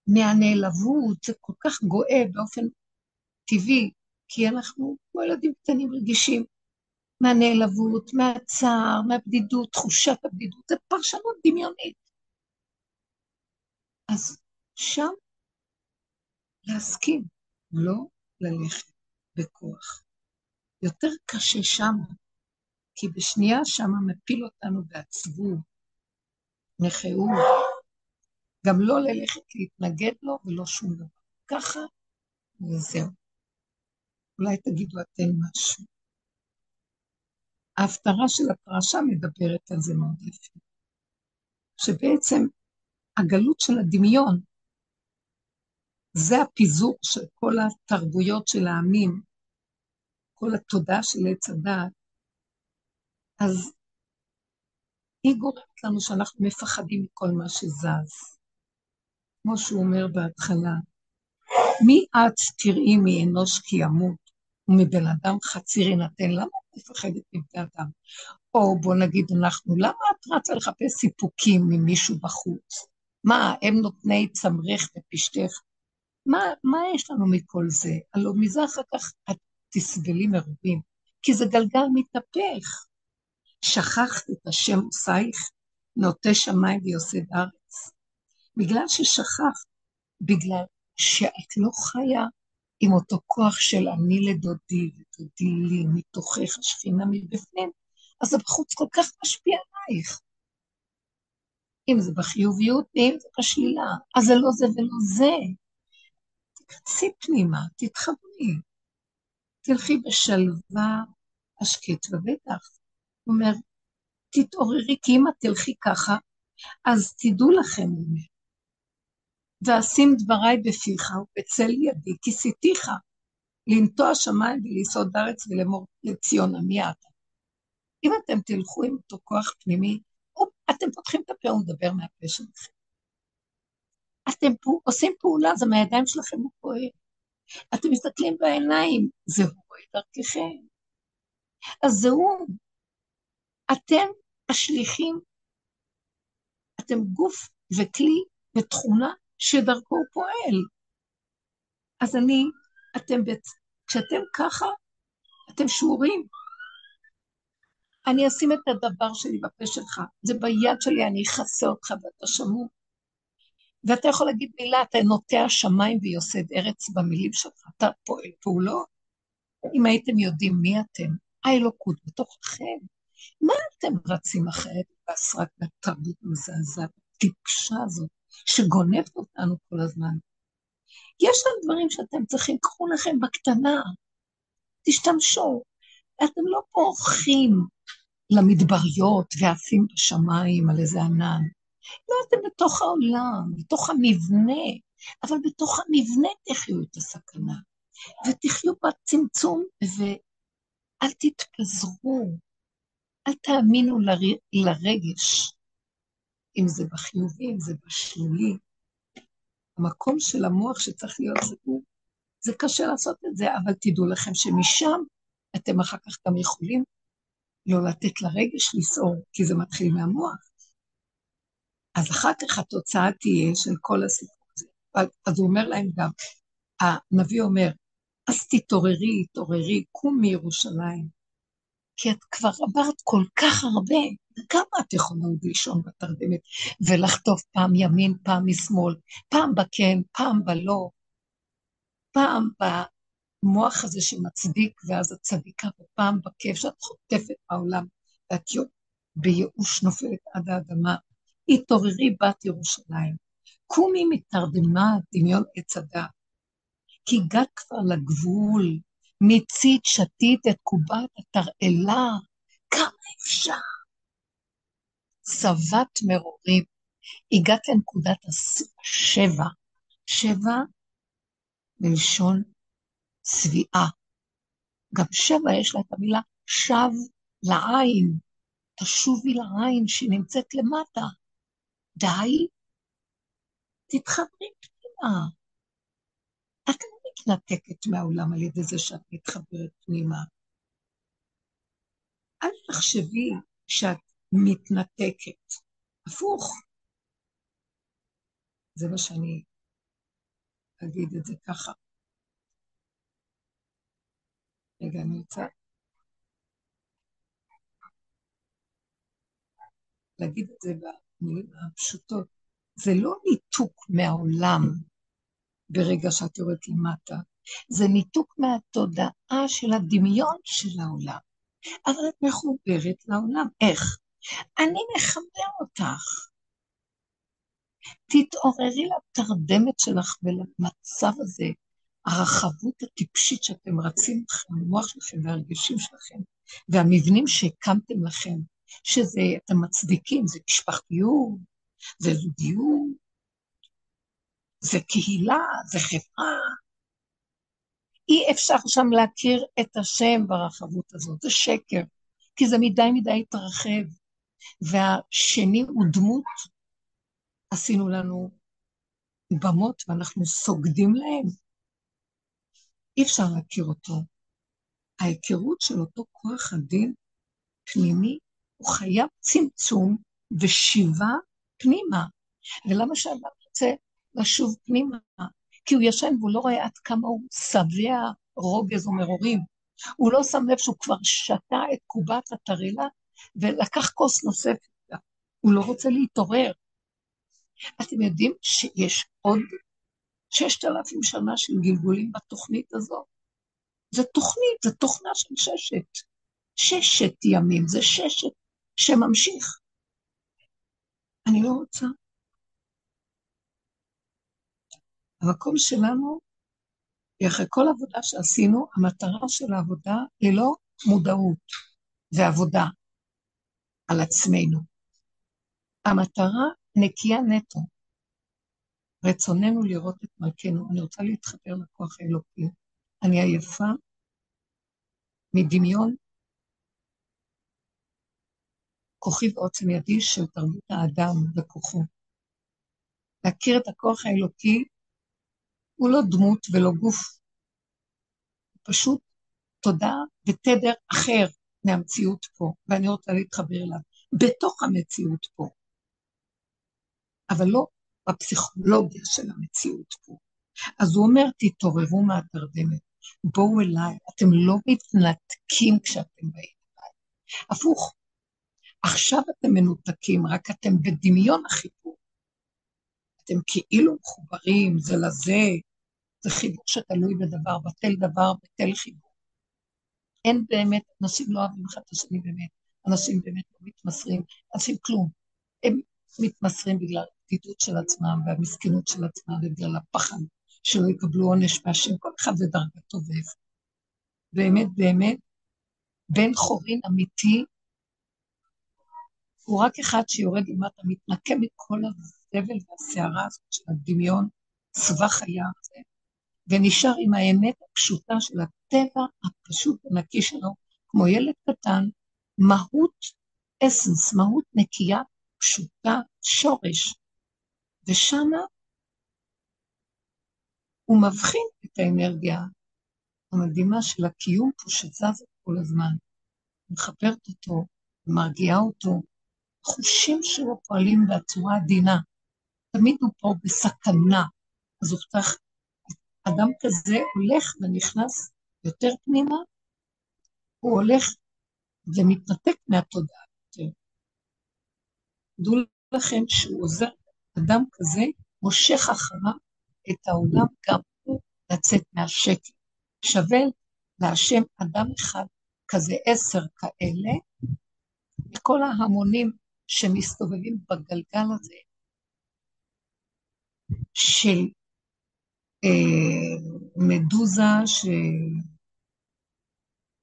מהנעלבות זה כל כך גואה באופן טבעי, כי אנחנו כמו ילדים קטנים רגישים. מהנעלבות, מהצער, מהבדידות, תחושת הבדידות, זה פרשנות דמיונית. אז שם להסכים, לא ללכת בכוח. יותר קשה שם, כי בשנייה שם מפיל אותנו בעצבות, נכאות, גם לא ללכת להתנגד לו ולא שום דבר. ככה, וזהו. אולי תגידו אתם משהו. ההפטרה של הפרשה מדברת על זה מאוד יפה. שבעצם הגלות של הדמיון, זה הפיזור של כל התרבויות של העמים, כל התודעה של עץ הדעת, אז היא גורמת לנו שאנחנו מפחדים מכל מה שזז. כמו שהוא אומר בהתחלה, מי את תראי מאנוש כי ימות, ומבן אדם חציר יינתן, למה את מפחדת מבני אדם? או בוא נגיד אנחנו, למה את רצה לחפש סיפוקים ממישהו בחוץ? מה, הם נותני צמרך ופשתך? מה, מה יש לנו מכל זה? הלוא מזה אחר כך את תסבלי מרובים, כי זה גלגל מתהפך. שכחת את השם עושייך, נוטה שמיים ויוסד ארץ. בגלל ששכחת, בגלל שאת לא חיה עם אותו כוח של אני לדודי ודודי לי, מתוכך השכינה מבפנים, אז זה בחוץ כל כך משפיע עלייך. אם זה בחיוביות ואם זה בשלילה, אז זה לא זה ולא זה. תיכנסי פנימה, תתחברי. תלכי בשלווה השקט ובטח. הוא אומר, תתעוררי, כי אם את תלכי ככה, אז תדעו לכם, ואשים דבריי בפיך ובצל ידי, כיסיתיך, לנטוע שמיים וליסוד ארץ ולאמור לציון עמי אתה. אם אתם תלכו עם אותו כוח פנימי, אתם פותחים את הפה ומדבר מהפה שלכם. אתם עושים פעולה, זה מהידיים שלכם הוא פועל. אתם מסתכלים בעיניים, זה הוא דרככם. אז זהו, אתם השליחים, אתם גוף וכלי ותכונה שדרכו הוא פועל. אז אני, אתם, כשאתם ככה, אתם שמורים. אני אשים את הדבר שלי בפה שלך, זה ביד שלי, אני אכסה אותך ואתה שמור. ואתה יכול להגיד מילה, אתה נוטע שמיים ויוסד ארץ במילים שלך, אתה פועל פעולות. אם הייתם יודעים מי אתם, האלוקות בתוככם, מה אתם רצים אחרת בהסרת התרבות המזעזעת, הטיפשה הזאת, שגונבת אותנו כל הזמן? יש שם דברים שאתם צריכים, קחו לכם בקטנה, תשתמשו. אתם לא פורחים למדבריות ועפים בשמיים על איזה ענן. לא, אתם בתוך העולם, בתוך המבנה, אבל בתוך המבנה תחיו את הסכנה. ותחיו בצמצום, ואל תתפזרו, אל תאמינו ל... לרגש, אם זה בחיובי, אם זה בשלילי. המקום של המוח שצריך להיות סגור, זה קשה לעשות את זה, אבל תדעו לכם שמשם אתם אחר כך גם יכולים לא לתת לרגש לסעור, כי זה מתחיל מהמוח. אז אחר כך התוצאה תהיה של כל הסיפור הזה. אז הוא אומר להם גם, הנביא אומר, אז תתעוררי, תתעוררי, קום מירושלים, כי את כבר עברת כל כך הרבה, כמה את יכולה עוד לישון בתרדמת ולחטוף פעם ימין, פעם משמאל, פעם בכן, פעם בלא, פעם המוח הזה שמצדיק, ואז את צדיקה, ופעם בכיף שאת חוטפת מהעולם, ואת בייאוש נופלת עד האדמה. התעוררי בת ירושלים, קומי מתרדמה דמיון עץ הדת, כי הגעת כבר לגבול, מיצית שתית את קובת התרעלה, כמה אפשר? שבעת מרורים, הגעת לנקודת השבע, שבע מלשון צביעה. גם שבע יש לה את המילה שב לעין, תשובי לעין שנמצאת למטה. די, תתחברי פנימה. את לא מתנתקת מהעולם על ידי זה שאת מתחברת פנימה. אל תחשבי שאת מתנתקת. הפוך. זה מה שאני אגיד את זה ככה. רגע, אני רוצה להגיד את זה במילים הפשוטות. זה לא ניתוק מהעולם ברגע שאת יורדת למטה, זה ניתוק מהתודעה של הדמיון של העולם. אבל את מחוברת לעולם. איך? אני מחבר אותך. תתעוררי לתרדמת שלך ולמצב הזה, הרחבות הטיפשית שאתם רצים לכם, המוח שלכם והרגשים שלכם, והמבנים שהקמתם לכם, שזה, אתם מצדיקים, זה משפחתיות, זה זוגיות, זה קהילה, זה חברה. אי אפשר שם להכיר את השם ברחבות הזאת, זה שקר, כי זה מדי מדי התרחב. והשני הוא דמות, עשינו לנו במות ואנחנו סוגדים להם. אי אפשר להכיר אותו. ההיכרות של אותו כוח הדין פנימי, הוא חייב צמצום ושיבה פנימה. ולמה שאדם רוצה לשוב פנימה? כי הוא ישן והוא לא רואה עד כמה הוא שבע רוגז ומרורים. הוא לא שם לב שהוא כבר שתה את קובת הטרילה ולקח כוס נוספת. הוא לא רוצה להתעורר. אתם יודעים שיש עוד ששת אלפים שנה של גלגולים בתוכנית הזאת? זו תוכנית, זו תוכנה של ששת. ששת ימים, זה ששת שממשיך. אני לא רוצה. המקום שלנו, אחרי כל עבודה שעשינו, המטרה של העבודה היא לא מודעות ועבודה על עצמנו. המטרה נקייה נטו. רצוננו לראות את מלכנו. אני רוצה להתחבר לכוח האלוקי. אני עייפה מדמיון כוחי ועוצם ידי של תרבות האדם וכוחו. להכיר את הכוח האלוקי הוא לא דמות ולא גוף, פשוט תודעה ותדר אחר מהמציאות פה, ואני רוצה להתחבר אליו, בתוך המציאות פה, אבל לא בפסיכולוגיה של המציאות פה. אז הוא אומר, תתעוררו מהתרדמת, בואו אליי, אתם לא מתנתקים כשאתם באים אליי. הפוך, עכשיו אתם מנותקים, רק אתם בדמיון החיבור. אתם כאילו מחוברים זה לזה, זה חיבור שתלוי בדבר, בטל דבר, בטל חיבור. אין באמת, אנשים לא אוהבים אחד את השני באמת, אנשים באמת לא מתמסרים, אנשים כלום. הם מתמסרים בגלל הבדידות של עצמם והמסכנות של עצמם ובגלל הפחד שלא יקבלו עונש מהשם, כל אחד ודרגתו ואיפה. באמת, באמת, בן חורין אמיתי הוא רק אחד שיורד למטה, מתנקה מכל הזבל והסערה הזאת של הדמיון, סבך חיה הזה, ונשאר עם האמת הפשוטה של הטבע הפשוט הנקי שלו, כמו ילד קטן, מהות אסנס, מהות נקייה, פשוטה, שורש. ושמה הוא מבחין את האנרגיה המדהימה של הקיום פה שזז כל הזמן, מחברת אותו, מרגיעה אותו, החושים שלו פועלים בצורה עדינה. תמיד הוא פה בסכנה. אז הוא צריך, אדם כזה הולך ונכנס יותר פנימה, הוא הולך ומתנתק מהתודעה יותר. דעו לכם שהוא עוזר, אדם כזה מושך אחריו את העולם גם הוא לצאת מהשקט. שווה להשם אדם אחד כזה עשר כאלה, כל ההמונים שמסתובבים בגלגל הזה של אה, מדוזה ש...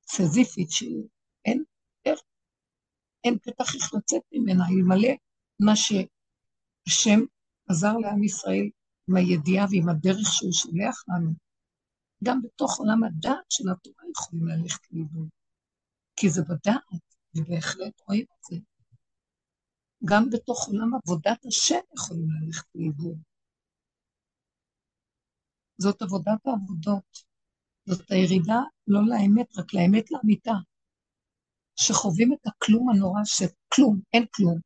סזיפית שאין איך, אין פתח איך לצאת ממנה, אלמלא מה שהשם עזר לעם ישראל עם הידיעה ועם הדרך שהוא שולח לנו. גם בתוך עולם הדעת של התורה יכולים ללכת לאיבוד, כי זה בדעת, ובהחלט רואים את זה. גם בתוך עולם עבודת השם יכולים ללכת לאיבוד. זאת עבודת העבודות. זאת הירידה לא לאמת, רק לאמת לאמיתה. שחווים את הכלום הנורא שכלום, אין כלום.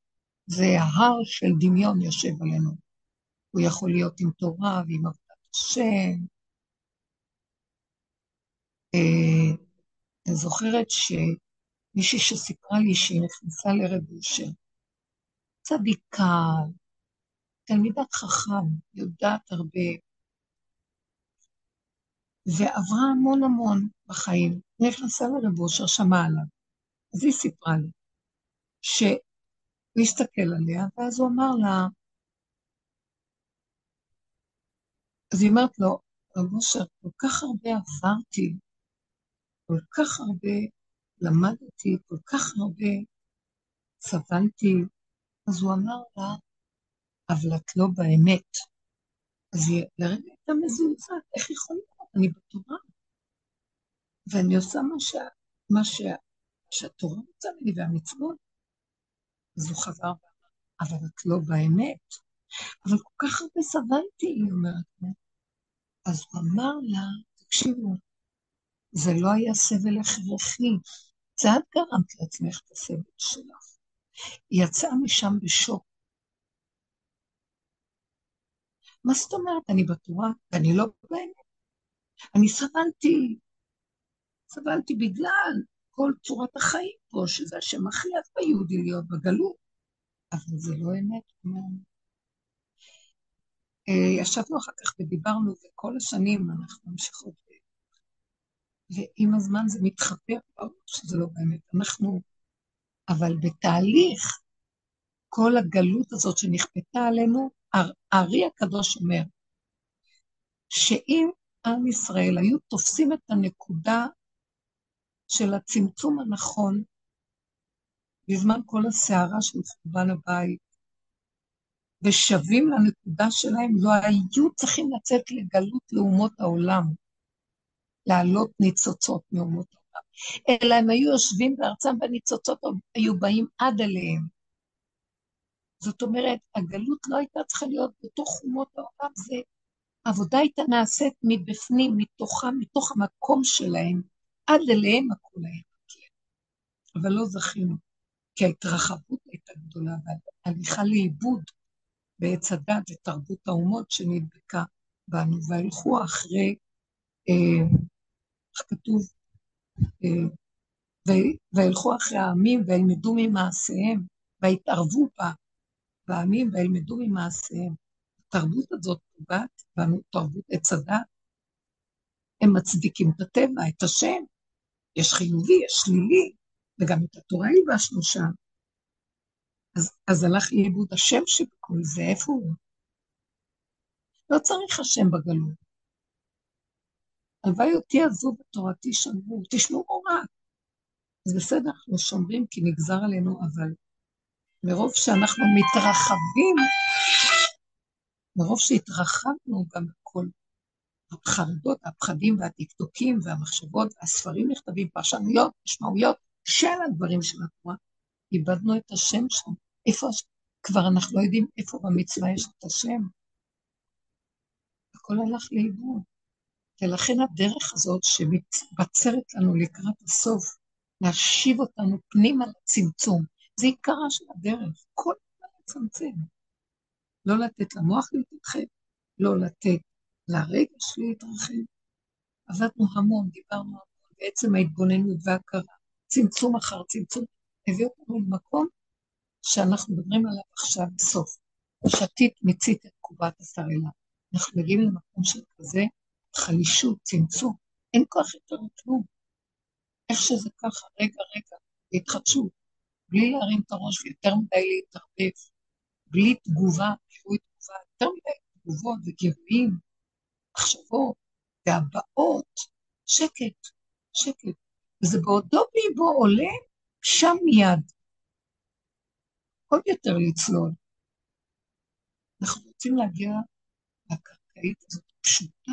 זה ההר של דמיון יושב עלינו. הוא יכול להיות עם תורה ועם עבודת השם. אה, אני זוכרת שמישהי שסיפרה לי שהיא נכנסה לרב אושר, צדיקה, תלמידת חכם, יודעת הרבה, ועברה המון המון בחיים. נכנסה לרב אושר, שמעה עליו. אז היא סיפרה לי שהוא הסתכל עליה, ואז הוא אמר לה, אז היא אומרת לו, רב אושר, כל כך הרבה עברתי, כל כך הרבה למדתי, כל כך הרבה סבלתי, אז הוא אמר לה, אבל את לא באמת. אז היא לרגע הייתה מזועזעת, איך יכול להיות? אני בתורה. ואני עושה מה, ש... מה ש... שהתורה רוצה ממני והמצוות. אז הוא חזר ואמר, אבל את לא באמת. אבל כל כך הרבה סבלתי, היא אומרת. אז הוא אמר לה, תקשיבו, זה לא היה סבל הכרחי, זה את גרמת לעצמך את הסבל שלך. היא יצאה משם בשוק. מה זאת אומרת? אני בתורה, ואני לא באמת. אני סבלתי, סבלתי בגלל כל צורת החיים פה, שזה השם מכריח ביהודי להיות בגלות, אבל זה לא אמת. אה, ישבנו אחר כך ודיברנו, וכל השנים אנחנו ממשיכות, ועם הזמן זה מתחפר, שזה לא באמת. אנחנו, אבל בתהליך, כל הגלות הזאת שנכפתה עלינו, הארי הקדוש אומר, שאם עם ישראל היו תופסים את הנקודה של הצמצום הנכון בזמן כל הסערה של חורבן הבית, ושבים לנקודה שלהם, לא היו צריכים לצאת לגלות לאומות העולם, להעלות ניצוצות מאומות אלא הם היו יושבים בארצם והניצוצות היו באים עד אליהם. זאת אומרת, הגלות לא הייתה צריכה להיות בתוך אומות העולם, זה העבודה הייתה נעשית מבפנים, מתוכם, מתוך המקום שלהם, עד אליהם הכל היה מגיע. אבל לא זכינו, כי ההתרחבות הייתה גדולה, וההליכה לאיבוד בעץ הדת ותרבות האומות שנדבקה בנו, והלכו אחרי, אה, איך כתוב, וילכו אחרי העמים וילמדו ממעשיהם, ויתערבו בעמים וילמדו ממעשיהם. התרבות הזאת פוגעת בנו, תרבות עץ הדת. הם מצדיקים את הטבע, את השם. יש חיובי, יש שלילי, וגם את התורה ילבשנו שם. אז, אז הלך לאיבוד השם שבכל זה, איפה הוא? לא צריך השם בגלות. הלוואי אותי עזוב בתורתי שמרו, תשמעו רק. אז בסדר, אנחנו שומרים כי נגזר עלינו, אבל מרוב שאנחנו מתרחבים, מרוב שהתרחבנו גם בכל החרדות, הפחדים והטקטוקים והמחשבות, הספרים נכתבים, פרשנויות, משמעויות של הדברים של התורה, איבדנו את השם שם. איפה, כבר אנחנו לא יודעים איפה במצווה יש את השם. הכל הלך לאיבוד. ולכן הדרך הזאת שמתבצרת לנו לקראת הסוף, להשיב אותנו פנימה לצמצום, זה עיקרה של הדרך, כל הזמן לצמצם. לא לתת למוח להתרחב, לא לתת לרגש להתרחב. עבדנו המון, דיברנו המון, בעצם ההתבוננות וההכרה, צמצום אחר צמצום, הביא אותנו למקום שאנחנו מדברים עליו עכשיו בסוף. שתית מצית את תקובת הסרלה. אנחנו מגיעים למקום של כזה חלישות, צמצום, אין כוח יותר לכלום. איך שזה ככה, רגע, רגע, התחדשות. בלי להרים את הראש ויותר מדי להתערבב, בלי תגובה, בלי תגובה, יותר מדי תגובות וגירויים, מחשבות והבעות, שקט, שקט. וזה בעודו באיבו עולה, שם מיד. עוד יותר לצלול. אנחנו רוצים להגיע לקרקעית הזאת פשוטה.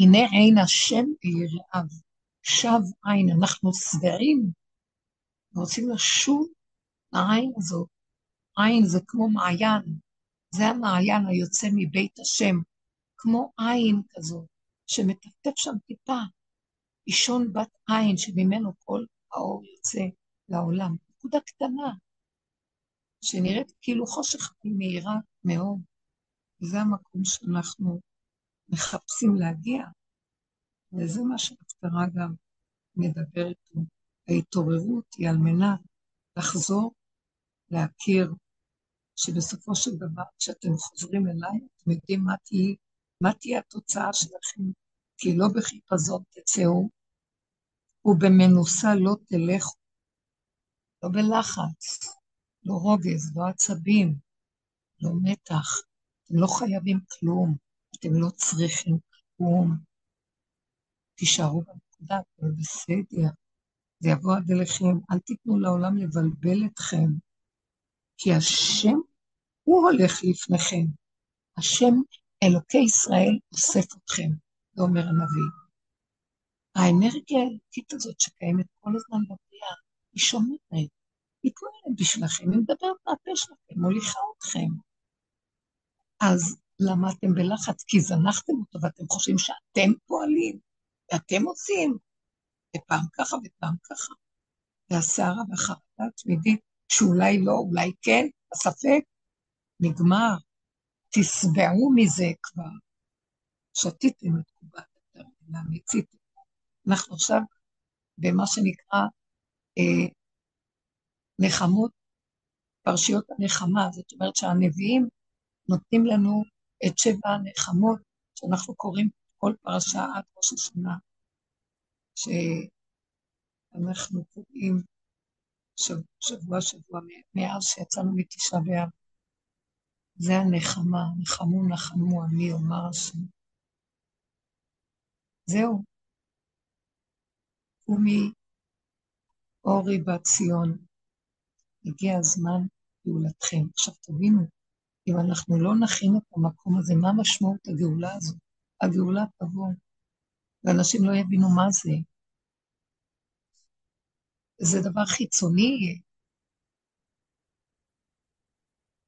הנה עין השם ביראיו, שב עין, אנחנו שבעים, רוצים לשוב לעין הזאת. עין זה כמו מעיין, זה המעיין היוצא מבית השם, כמו עין כזאת, שמטפטף שם טיפה, אישון בת עין שממנו כל האור יוצא לעולם. נקודה קטנה, שנראית כאילו חושך מהירה מאוד. וזה המקום שאנחנו מחפשים להגיע, וזה מה שההפטרה גם מדברת פה. ההתעוררות היא על מנת לחזור, להכיר, שבסופו של דבר, כשאתם חוזרים אליי, אתם יודעים מה תהיה, מה תהיה התוצאה שלכם, כי לא בחיפזון תצאו, ובמנוסה לא תלכו, לא בלחץ, לא רוגז, לא עצבים, לא מתח. אתם לא חייבים כלום, אתם לא צריכים כלום. תישארו בנקודה, זה בסדר. זה יבוא עד אליכם, אל תיתנו לעולם לבלבל אתכם, כי השם, הוא הולך לפניכם. השם, אלוקי ישראל, אוסף אתכם, זה אומר הנביא. האנרגיה האלוקית הזאת שקיימת כל הזמן בבריאה, היא שומרת, היא פועלת בשבילכם, היא מדברת מהפה שלכם, מוליכה אתכם. אז למה אתם בלחץ? כי זנחתם אותו ואתם חושבים שאתם פועלים, ואתם עושים, ופעם ככה ופעם ככה. והסערה והחרדה התמידית, שאולי לא, אולי כן, הספק, נגמר. תשבעו מזה כבר. שתיתם את קובת התרמילה, מיציתם. אנחנו עכשיו במה שנקרא אה, נחמות, פרשיות הנחמה, זאת אומרת שהנביאים נותנים לנו את שבע הנחמות שאנחנו קוראים כל פרשה עד ראש השנה, שאנחנו קוראים שבוע שבוע מאז שיצאנו מתשעה באב. זה הנחמה, נחמו נחמו עמי אומר השם. זהו. קומי אורי בת ציון, הגיע הזמן גאולתכם. עכשיו תבינו, אם אנחנו לא נכין את המקום הזה, מה משמעות הגאולה הזו? הגאולה תבוא, ואנשים לא יבינו מה זה. זה דבר חיצוני.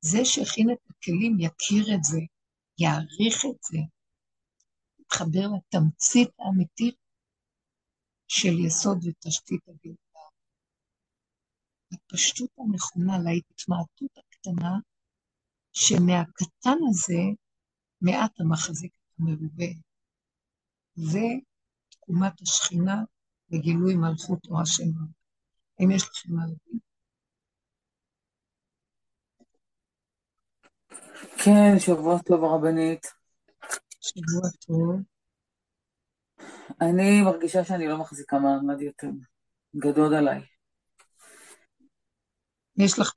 זה שהכין את הכלים יכיר את זה, יעריך את זה, יתחבר לתמצית האמיתית של יסוד ותשתית הגאולה. לפשטות הנכונה, להתמעטות הקטנה, שמהקטן הזה מעט המחזיק המרובה. זה תקומת השכינה וגילוי מלכות תורה שלנו. האם יש לכם מה להגיד? כן, שבוע טוב הרבנית. שבוע טוב. אני מרגישה שאני לא מחזיקה מעמד יותר. גדול עליי. יש לך?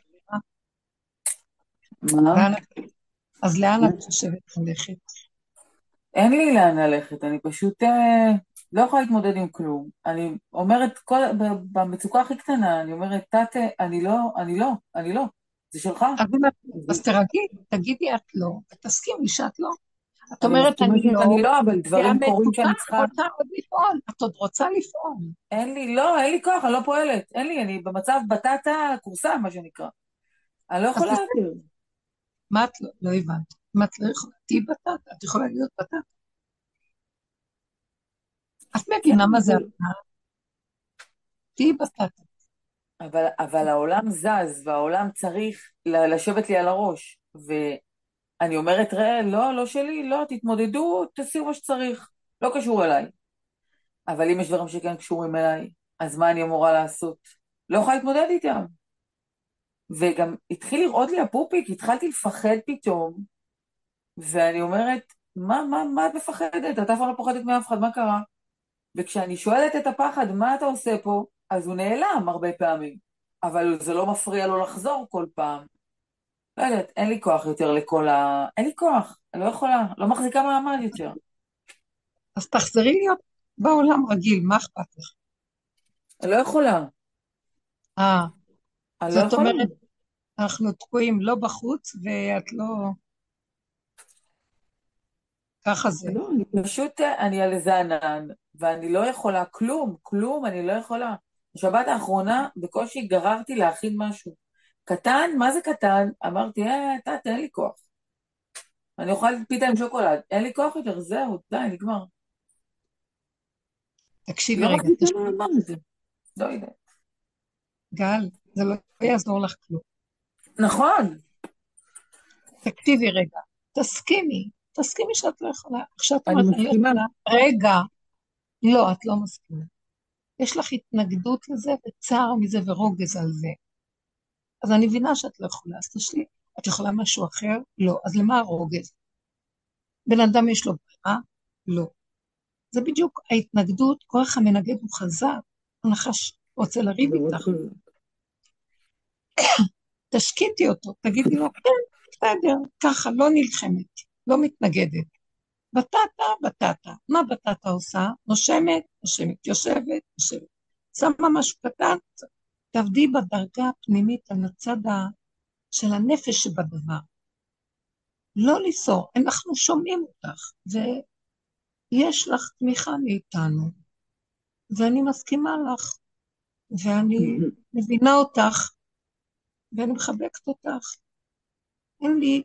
מה? אז לאן את חושבת ללכת? אין לי לאן ללכת, אני פשוט אה, לא יכולה להתמודד עם כלום. אני אומרת, כל, במצוקה הכי קטנה, אני אומרת, תתה, אני לא, אני לא, אני לא. זה שלך. אז תרגי, תגידי את לא, ותסכימי שאת לא. את אומרת, אני לא, אני לא, אבל דברים קורים שאני צריכה... את רוצה עוד לפעול, את עוד רוצה לפעול. אין לי, לא, אין לי כוח, אני לא פועלת. אין לי, אני במצב בטטה כורסה, מה שנקרא. אני לא יכולה. מה את לא, לא הבנת? אם את לא יכולה, תהיי בטטה, את יכולה להיות בטטה. את מבינה מה זה הבנה? תהיי בטטה. אבל, אבל העולם זז, והעולם צריך לשבת לי על הראש. ו... אני אומרת, ראה, לא, לא שלי, לא, תתמודדו, תעשו מה שצריך, לא קשור אליי. אבל אם יש דברים שכן קשורים אליי, אז מה אני אמורה לעשות? לא יכולה להתמודד איתם. וגם התחיל לראות לי הפופיק, התחלתי לפחד פתאום, ואני אומרת, מה, מה, מה את מפחדת? את אף פעם לא פוחדת מאף אחד, מה קרה? וכשאני שואלת את הפחד, מה אתה עושה פה? אז הוא נעלם הרבה פעמים. אבל זה לא מפריע לו לחזור כל פעם. לא יודעת, אין לי כוח יותר לכל ה... אין לי כוח, אני לא יכולה, לא מחזיקה מעמד יותר. אז תחזרי להיות בעולם רגיל, מה אכפת לך? אני לא יכולה. אה, זאת יכולה. אומרת, אנחנו תקועים לא בחוץ, ואת לא... ככה זה. לא, אני פשוט, אני על איזה ענן, ואני לא יכולה, כלום, כלום, אני לא יכולה. בשבת האחרונה בקושי גררתי להכין משהו. קטן, מה זה קטן? אמרתי, אה, אתה, תן לי כוח. אני אוכל פיתה עם שוקולד, אין לי כוח יותר, זהו, די, נגמר. תקשיבי לא רגע. לא יודעת. גל, זה לא יעזור לך כלום. נכון, תקשיבי רגע, תסכימי, תסכימי שאת לא יכולה. עכשיו את אומרת, אני לא מסכימה. רגע, לא, את לא מסכימה. יש לך התנגדות לזה וצער מזה ורוגז על זה. אז אני מבינה שאת לא יכולה, אז תשלי. את יכולה משהו אחר? לא. אז למה הרוגז? בן אדם יש לו ברירה? לא. זה בדיוק ההתנגדות, כוח המנגד הוא חזק, הנחש רוצה לריב איתך. תשקיטי אותו, תגידי לו, כן, בסדר, ככה, לא נלחמת, לא מתנגדת. בטטה, בטטה. מה בטטה עושה? נושמת, נושמת, יושבת, יושבת. שמה משהו קטן, תעבדי בדרגה הפנימית על הצד. של הנפש שבדבר. לא ליסור, אנחנו שומעים אותך, ויש לך תמיכה מאיתנו, ואני מסכימה לך, ואני מבינה אותך, ואני מחבקת אותך. אין לי,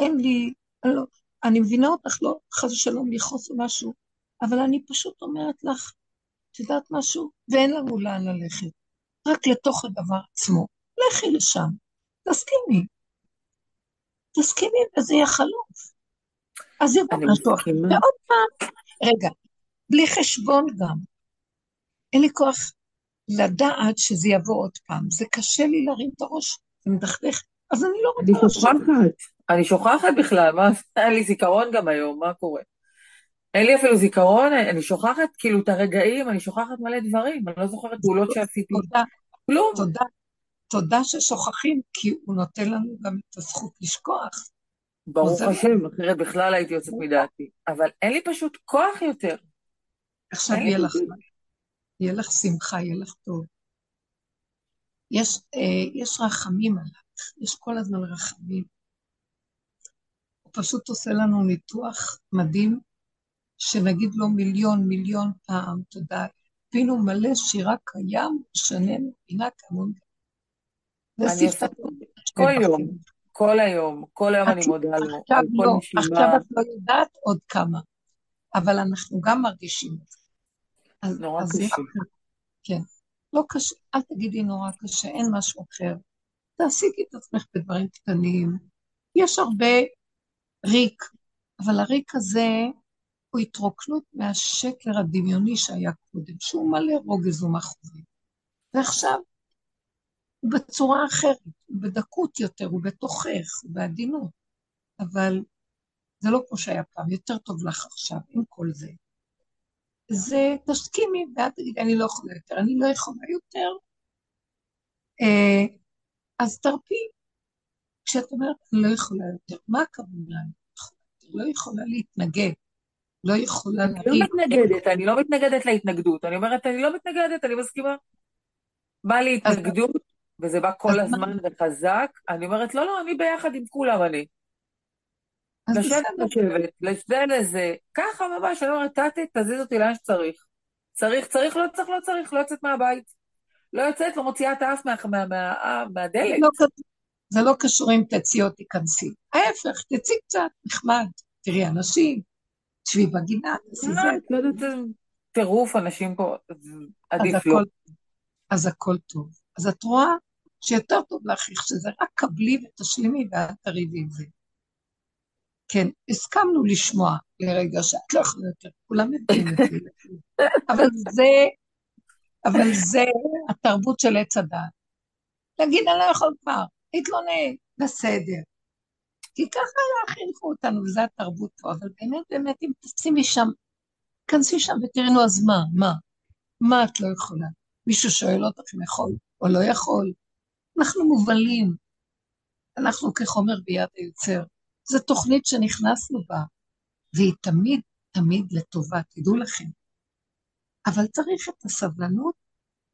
אין לי, אני, לא, אני מבינה אותך, לא חס ושלום לכעוס או משהו, אבל אני פשוט אומרת לך, את יודעת משהו? ואין לנו לאן ללכת, רק לתוך הדבר עצמו. לכי לשם, תסכימי. תסכימי וזה יהיה חלוף. אז יבוא אני משהו אחר. ועוד פעם, רגע, בלי חשבון גם. אין לי כוח לדעת שזה יבוא עוד פעם. זה קשה לי להרים את הראש, זה מדכדך, אז אני לא אני רוצה לחשוב. שוכחת. אני שוכחת בכלל, מה, אין לי זיכרון גם היום, מה קורה? אין לי אפילו זיכרון, אני שוכחת כאילו את הרגעים, אני שוכחת מלא דברים, אני לא זוכרת פעולות שעשיתי. תודה, כלום. תודה, תודה ששוכחים, כי הוא נותן לנו גם את הזכות לשכוח. ברוך השם, אחרת בכלל הייתי יוצאת מדעתי. אבל אין לי פשוט כוח יותר. עכשיו יהיה לך. יהיה לך שמחה, יהיה לך טוב. יש, אה, יש רחמים עליו, יש כל הזמן רחמים. הוא פשוט עושה לנו ניתוח מדהים, שנגיד לו מיליון, מיליון פעם, תודה. פינו מלא שירה קיים, שננו, בינה כמון. זה אני עושה כל יום, כל היום, כל היום אני מודה לו, עכשיו על כל לא, נשימה. עכשיו את לא יודעת עוד כמה, אבל אנחנו גם מרגישים את זה. נורא קשה. כן. לא קשה, אל תגידי נורא קשה, אין משהו אחר. תעסיקי את עצמך בדברים קטנים. יש הרבה ריק, אבל הריק הזה הוא התרוקנות מהשקר הדמיוני שהיה קודם, שהוא מלא רוגז ומחוזים. ועכשיו, הוא בצורה אחרת, הוא בדקות יותר, הוא בתוכך, הוא בעדינות. אבל זה לא כמו שהיה פעם, יותר טוב לך עכשיו, עם כל זה. זה תסכימי, ואל תגידי, אני לא יכולה יותר, אני לא יכולה יותר. אה, אז תרפי. כשאת אומרת, אני לא יכולה יותר, מה הכוונה? לא יכולה? לא יכולה להתנגד, לא יכולה אני לא להגיד, מתנגדת, אני לא מתנגדת להתנגדות. אני אומרת, אני לא מתנגדת, אני מסכימה. בא לי התנגדות, וזה בא כל? הזמן וחזק, אני אומרת, לא, לא, אני ביחד עם כולם, אני. לשבת, לשבת, לזה, לזה, ככה ממש, אני אומרת, תתי, תזיז אותי לאן שצריך. צריך, צריך, לא צריך, לא צריך, לא יוצאת מהבית. לא יוצאת, לא מוציאה את האף מה- מה- מה- מהדלת. לא זה לא קשור אם תצאי או תיכנסי. ההפך, תצאי קצת, נחמד, תראי אנשים, תשבי בגינה, תעשי זה. לא יודעת, איזה טירוף אנשים פה, עדיף לא. אז הכל טוב. אז את רואה שיותר טוב לך איך שזה, רק קבלי ותשלימי ואל תריבי עם זה. כן, הסכמנו לשמוע לרגע שאת לא יכולה יותר, כולם מבינים את זה. אבל זה, אבל זה התרבות של עץ הדעת. להגיד, אני לא יכול כבר, להתלונן, בסדר. כי ככה היה חינכו אותנו, וזו התרבות פה, אבל באמת, באמת, אם תשימי שם, כנסי שם ותראי, נו, אז מה, מה? מה את לא יכולה? מישהו שואל אותך אם יכול או לא יכול, אנחנו מובלים, אנחנו כחומר ביד היוצר. זו תוכנית שנכנסנו בה, והיא תמיד תמיד לטובה, תדעו לכם. אבל צריך את הסבלנות,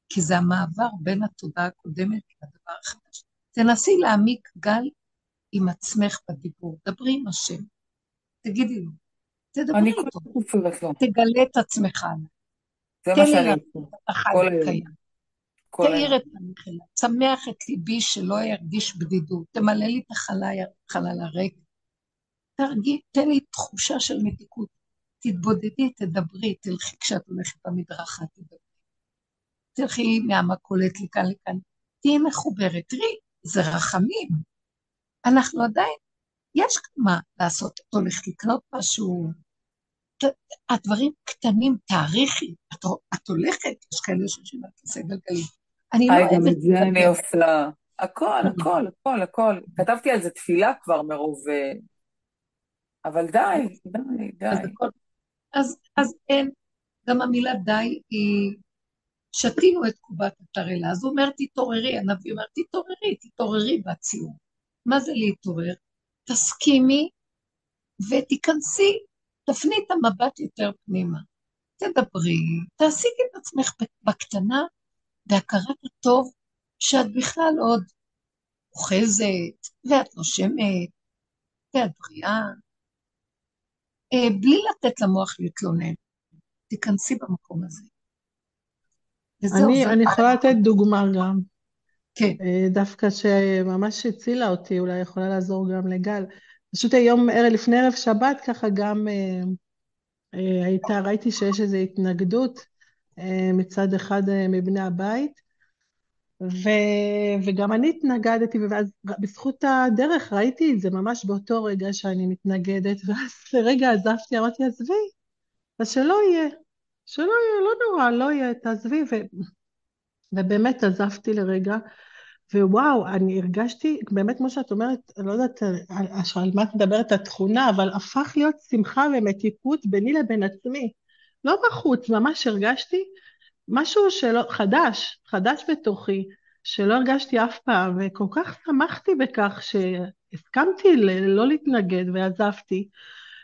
כי זה המעבר בין התודעה הקודמת לדבר החדש. תנסי להעמיק גל עם עצמך בדיבור, דברי עם השם, תגידי לו, תדברי איתו, תגלה את עצמך. זה מה שאני עושה. תאיר את המחילה, צמח את ליבי שלא ירגיש בדידות, תמלא לי את החלל הריק, תרגי, תן לי תחושה של מתיקות, תתבודדי, תדברי, תלכי כשאת הולכת במדרכה, תדברי. תלכי מהמכולת לכאן לכאן, תהיי מחוברת. תראי, זה רחמים. אנחנו עדיין, יש מה לעשות, את הולכת לקנות משהו, הדברים קטנים, תאריכי, את, את הולכת, יש כאלה שיושבים על כיסא גלגלים. אני לא אוהבת... גם את זה אני עושה. הכל, הכל, הכל, הכל. כתבתי על זה תפילה כבר מרוב... אבל די, די, די. אז, אז אין, גם המילה די היא, שתינו את קובת התרעלה, אז הוא אומר תתעוררי, הנביא אומר תתעוררי, תתעוררי בציון. מה זה להתעורר? תסכימי ותיכנסי, תפני את המבט יותר פנימה. תדברי, תעסיקי את עצמך בקטנה בהכרת הטוב שאת בכלל עוד אוחזת, ואת נושמת, ואת בריאה, אה, בלי לתת למוח להתלונן. תיכנסי במקום הזה. אני, אני יכולה לתת דוגמה גם. כן. אה, דווקא שממש הצילה אותי, אולי יכולה לעזור גם לגל. פשוט היום, ערב, לפני ערב שבת, ככה גם אה, אה, הייתה, ראיתי שיש איזו התנגדות אה, מצד אחד אה, מבני הבית, ו, וגם אני התנגדתי, ואז בזכות הדרך ראיתי את זה ממש באותו רגע שאני מתנגדת, ואז לרגע עזבתי, אמרתי, עזבי, אז שלא יהיה, שלא יהיה, לא נורא, לא יהיה, תעזבי, ו, ובאמת עזבתי לרגע, ווואו, אני הרגשתי, באמת כמו שאת אומרת, לא יודעת על, על, על מה את מדברת התכונה, אבל הפך להיות שמחה ומתיקות ביני לבין עצמי. לא בחוץ, ממש הרגשתי משהו שלא, חדש, חדש בתוכי, שלא הרגשתי אף פעם, וכל כך שמחתי בכך שהסכמתי לא להתנגד ועזבתי.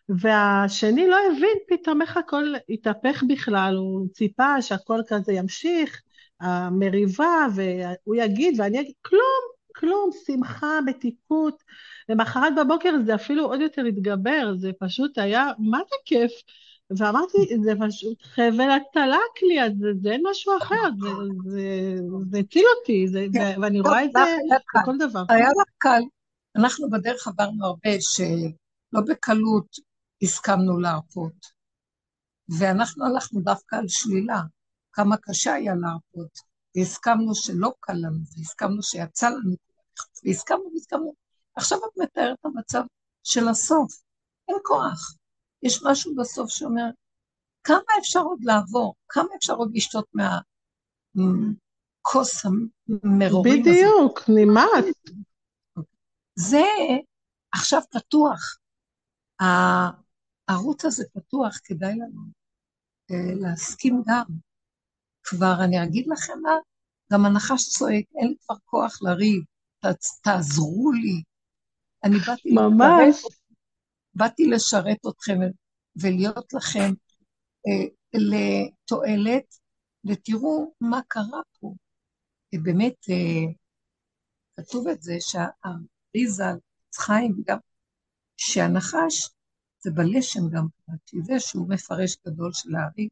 והשני לא הבין פתאום איך הכל התהפך בכלל, הוא ציפה שהכל כזה ימשיך, המריבה, והוא יגיד ואני אגיד, כלום, כלום, שמחה, מתיקות. למחרת בבוקר זה אפילו עוד יותר התגבר, זה פשוט היה, מה זה כיף. ואמרתי, זה פשוט חבל הצלה הכלי הזה, זה אין משהו אחר, זה, זה, זה הציל אותי, זה, כן. ואני רואה את זה בכל דבר. היה לך קל. אנחנו בדרך עברנו הרבה שלא בקלות הסכמנו להרפות, ואנחנו הלכנו דווקא על שלילה. כמה קשה היה להרפות, והסכמנו שלא קל לנו, והסכמנו שיצא לנו, והסכמנו והסכמנו. עכשיו את מתארת את המצב של הסוף, אין כוח. יש משהו בסוף שאומר, כמה אפשר עוד לעבור? כמה אפשר עוד לשתות מהכוס המרורים הזה? בדיוק, נמאס. זה עכשיו פתוח. הערוץ הזה פתוח, כדאי לנו אה, להסכים גם. כבר אני אגיד לכם מה, גם הנחש צועק, אין לי כבר כוח לריב, תעזרו לי. אני באתי ממש. באתי לשרת אתכם ולהיות לכם אה, לתועלת, ותראו מה קרה פה. באמת, אה, כתוב את זה שהאריזה, חיים, גם שהנחש, זה בלשם גם, כי זה שהוא מפרש גדול של הארי,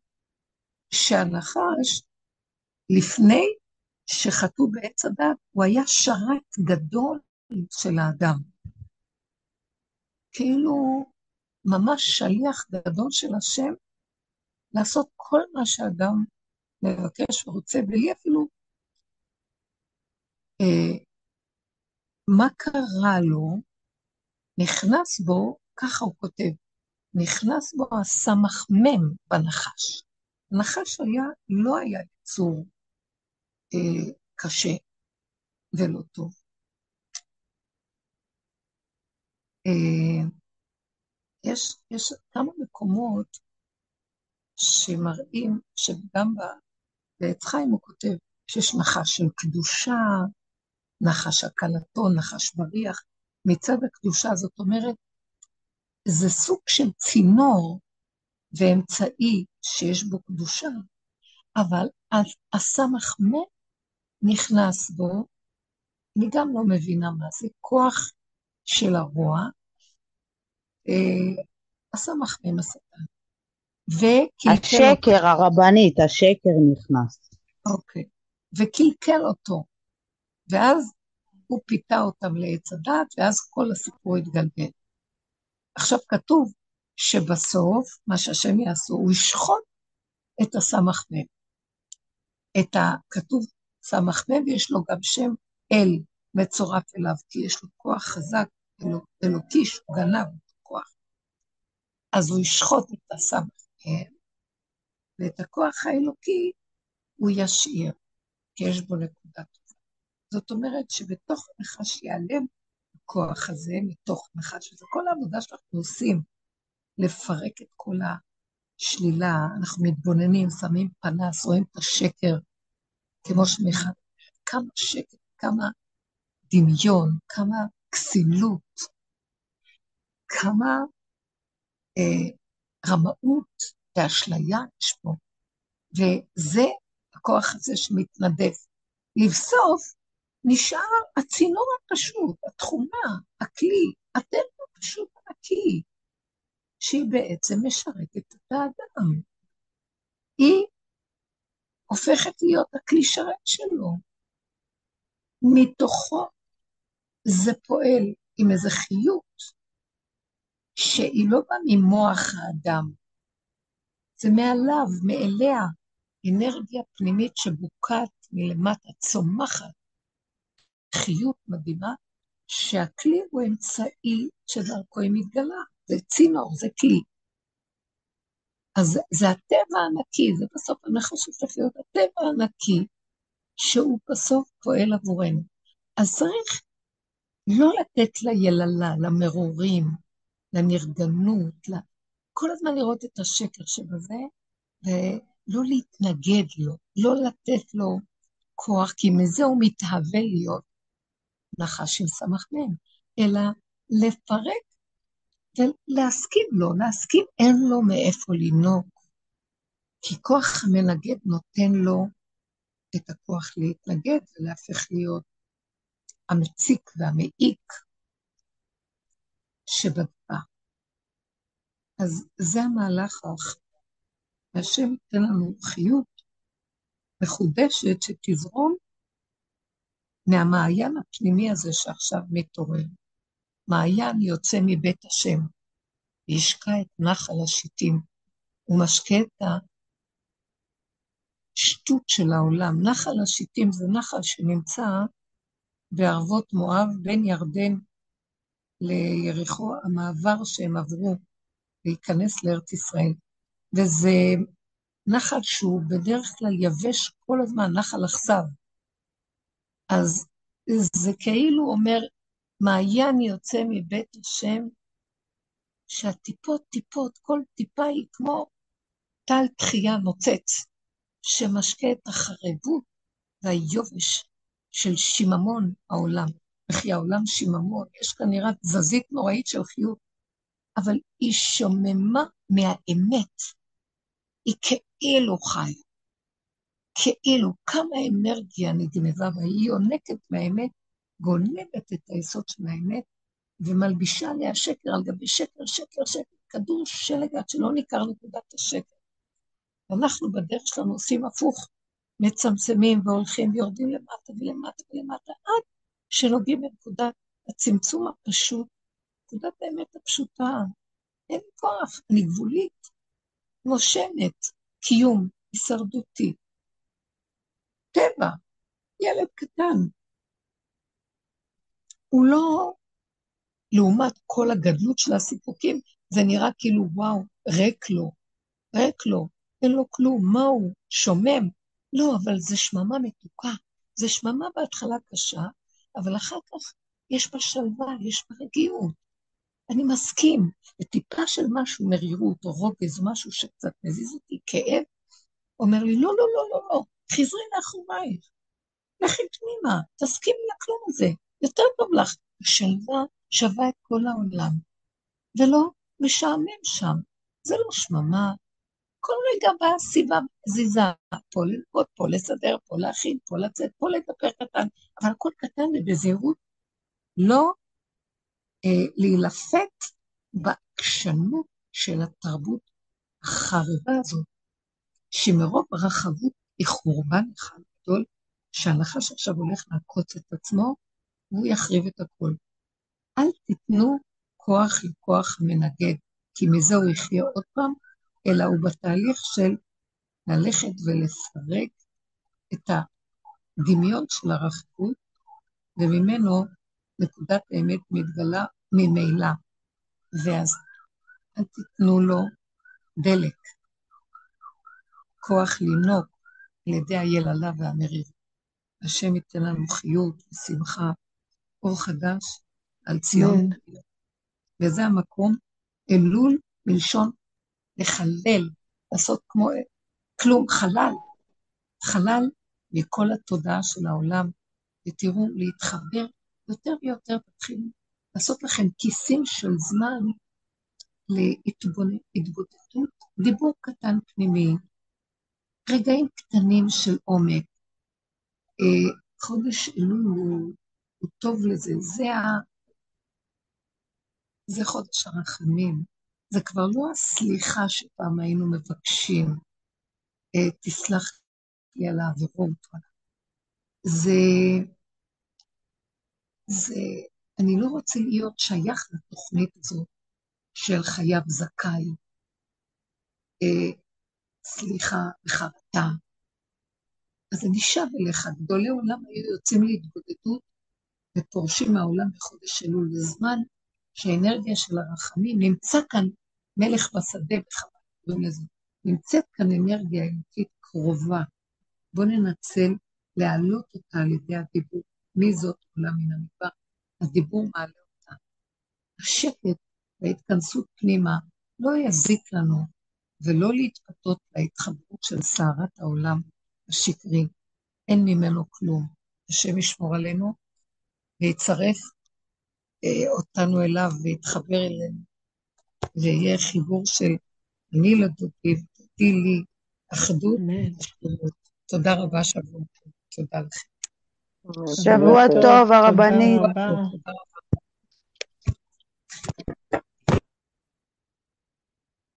שהנחש, לפני שחטאו בעץ הדת, הוא היה שרת גדול של האדם. כאילו, ממש שליח גדול של השם, לעשות כל מה שאדם מבקש ורוצה, בלי אפילו... אה, מה קרה לו? נכנס בו, ככה הוא כותב, נכנס בו הסמ"ם בנחש. הנחש היה, לא היה יצור אה, קשה ולא טוב. אה, יש, יש כמה מקומות שמראים שגם בעץ חיים הוא כותב שיש נחש של קדושה, נחש הקלטו, נחש בריח, מצד הקדושה, זאת אומרת, זה סוג של צינור ואמצעי שיש בו קדושה, אבל הסמ"ך מת נכנס בו, אני גם לא מבינה מה זה, כוח של הרוע, אה, הסמ"ך מם השטן. השקר, הרבנית, השקר נכנס. אוקיי. וקלקל אותו. ואז הוא פיתה אותם לעץ הדת, ואז כל הסיפור התגלגל. עכשיו כתוב שבסוף, מה שהשם יעשו, הוא ישחוט את הסמ"ם. את הכתוב סמ"ם, יש לו גם שם אל מצורף אליו, כי יש לו כוח חזק, אלוק, אלוקי, שהוא גנב את הכוח. אז הוא ישחוט את הסמ"ם, ואת הכוח האלוקי הוא ישאיר, כי יש בו נקודה טובה. זאת אומרת שבתוך נחש ייעלם הכוח הזה, מתוך נחש, שזה כל העבודה שאנחנו עושים, לפרק את כל השלילה, אנחנו מתבוננים, שמים פנס, רואים את השקר, כמו שמיכל, כמה שקר, כמה דמיון, כמה כסילות, כמה אה, רמאות ואשליה יש פה. וזה הכוח הזה שמתנדף. לבסוף, נשאר הצינור הפשוט, התכונה, הכלי, הטבע הפשוט הנקי, שהיא בעצם משרתת את האדם. היא הופכת להיות הכלי שרת שלו. מתוכו זה פועל עם איזו חיות שהיא לא באה ממוח האדם, זה מעליו, מאליה, אנרגיה פנימית שבוקעת מלמטה, צומחת, חיות מדהימה, שהכלי הוא אמצעי שדרכו היא מתגלה, זה צינור, זה כלי. אז זה הטבע הנקי, זה בסוף אנחנו הופך להיות הטבע הנקי, שהוא בסוף פועל עבורנו. אז צריך לא לתת ליללה, למרורים, לנרגנות, כל הזמן לראות את השקר שבזה, ולא להתנגד לו, לא לתת לו כוח, כי מזה הוא מתהווה להיות נחש עם סמ"ם, אלא לפרק ולהסכים לו, להסכים אין לו מאיפה לנהוג, כי כוח המנגד נותן לו את הכוח להתנגד ולהפך להיות המציק והמעיק שבדבר. אז זה המהלך האחר. והשם ייתן לנו חיות מחודשת שתזרום מהמעיין הפנימי הזה שעכשיו מתעורר. מעיין יוצא מבית השם, וישקע את נחל השיטים, ומשקה את השטות של העולם. נחל השיטים זה נחל שנמצא בערבות מואב בין ירדן ליריחו, המעבר שהם עברו להיכנס לארץ ישראל. וזה נחל שהוא בדרך כלל יבש כל הזמן, נחל אכסב. אז זה כאילו אומר, מעיין יוצא מבית השם, שהטיפות טיפות, כל טיפה היא כמו טל תחייה נוצץ, שמשקה את החרבות והיובש של שיממון העולם. וכי העולם שיממון, יש כנראה תזזית נוראית של חיות, אבל היא שוממה מהאמת. היא כאילו חיה. כאילו, כמה אנרגיה נגנבה בה, היא יונקת מהאמת, גונבת את היסוד של האמת, ומלבישה עליה שקר על גבי שקר, שקר, שקר, כדור שלג עד שלא ניכר נקודת השקר. ואנחנו בדרך שלנו עושים הפוך, מצמצמים והולכים ויורדים למטה ולמטה ולמטה, עד שנוגעים בנקודת הצמצום הפשוט, נקודת האמת הפשוטה. אין כוח, אני גבולית, נושמת, קיום, הישרדותי. טבע, ילד קטן. הוא לא, לעומת כל הגדלות של הסיפוקים, זה נראה כאילו, וואו, ריק לו, ריק לו, אין לו כלום, מה הוא, שומם? לא, אבל זה שממה מתוקה. זה שממה בהתחלה קשה, אבל אחר כך יש בה שלווה, יש בה רגיעות. אני מסכים, וטיפה של משהו, מרירות או רוגז, משהו שקצת מזיז אותי, כאב, אומר לי, לא, לא, לא, לא, לא, חזרי לאחורייך, לכי פנימה, תסכימי הכלום הזה, יותר טוב לך. השלווה שווה את כל העולם, ולא משעמם שם. זה לא שממה. כל רגע באה סיבה זיזה, פה ללמוד, פה לסדר, פה להכין, פה לצאת, פה לדבר קטן, אבל הכל קטן ובזהירות. לא אה, להילפת בעקשנות של התרבות החרבה הזאת, שמרוב רחבות היא חורבן אחד גדול, שהנחש עכשיו הולך לעקוץ את עצמו, והוא יחריב את הכול. אל תיתנו כוח לכוח מנגד, כי מזה הוא יחיה עוד פעם, אלא הוא בתהליך של ללכת ולפרק את הדמיון של הרחבות, וממנו נקודת האמת מתגלה ממילא. ואז אל תיתנו לו דלק, כוח לנהוג על ידי היללה והמריבה. השם ייתן לנו חיות ושמחה, אור חדש על ציון. וזה המקום, אלול מלשון לחלל, לעשות כמו כלום, חלל, חלל מכל התודעה של העולם, ותראו, להתחבר יותר ויותר, תתחילו לעשות לכם כיסים של זמן להתבודדות, דיבור קטן פנימי, רגעים קטנים של עומק. אה, חודש אלול הוא, הוא טוב לזה, זה, ה... זה חודש הרחמים. זה כבר לא הסליחה שפעם היינו מבקשים, אה, תסלח לי על העבירות. זה, זה, אני לא רוצה להיות שייך לתוכנית הזאת של חייב זכאי, אה, סליחה וחרטה. אז אני שב אליך, גדולי עולם היו יוצאים להתבודדות ופורשים מהעולם בחודש אלול. זה זמן שהאנרגיה של הרחמים נמצא כאן מלך בשדה, בכמה קוראים לזה. נמצאת כאן אנרגיה אלוקית קרובה. בואו ננצל להעלות אותה על ידי הדיבור. מי זאת עולה מן המדבר? הדיבור מעלה אותה. השקט וההתכנסות פנימה לא יזיק לנו, ולא להתפתות להתחברות של סערת העולם השקרי. אין ממנו כלום. השם ישמור עלינו ויצרף אה, אותנו אליו ויתחבר אלינו. ויהיה חיבור של אני לדודי ודודי לי, אחדות ושלמות. תודה רבה שבוע טוב. תודה לכם. שבוע טוב, הרבנית.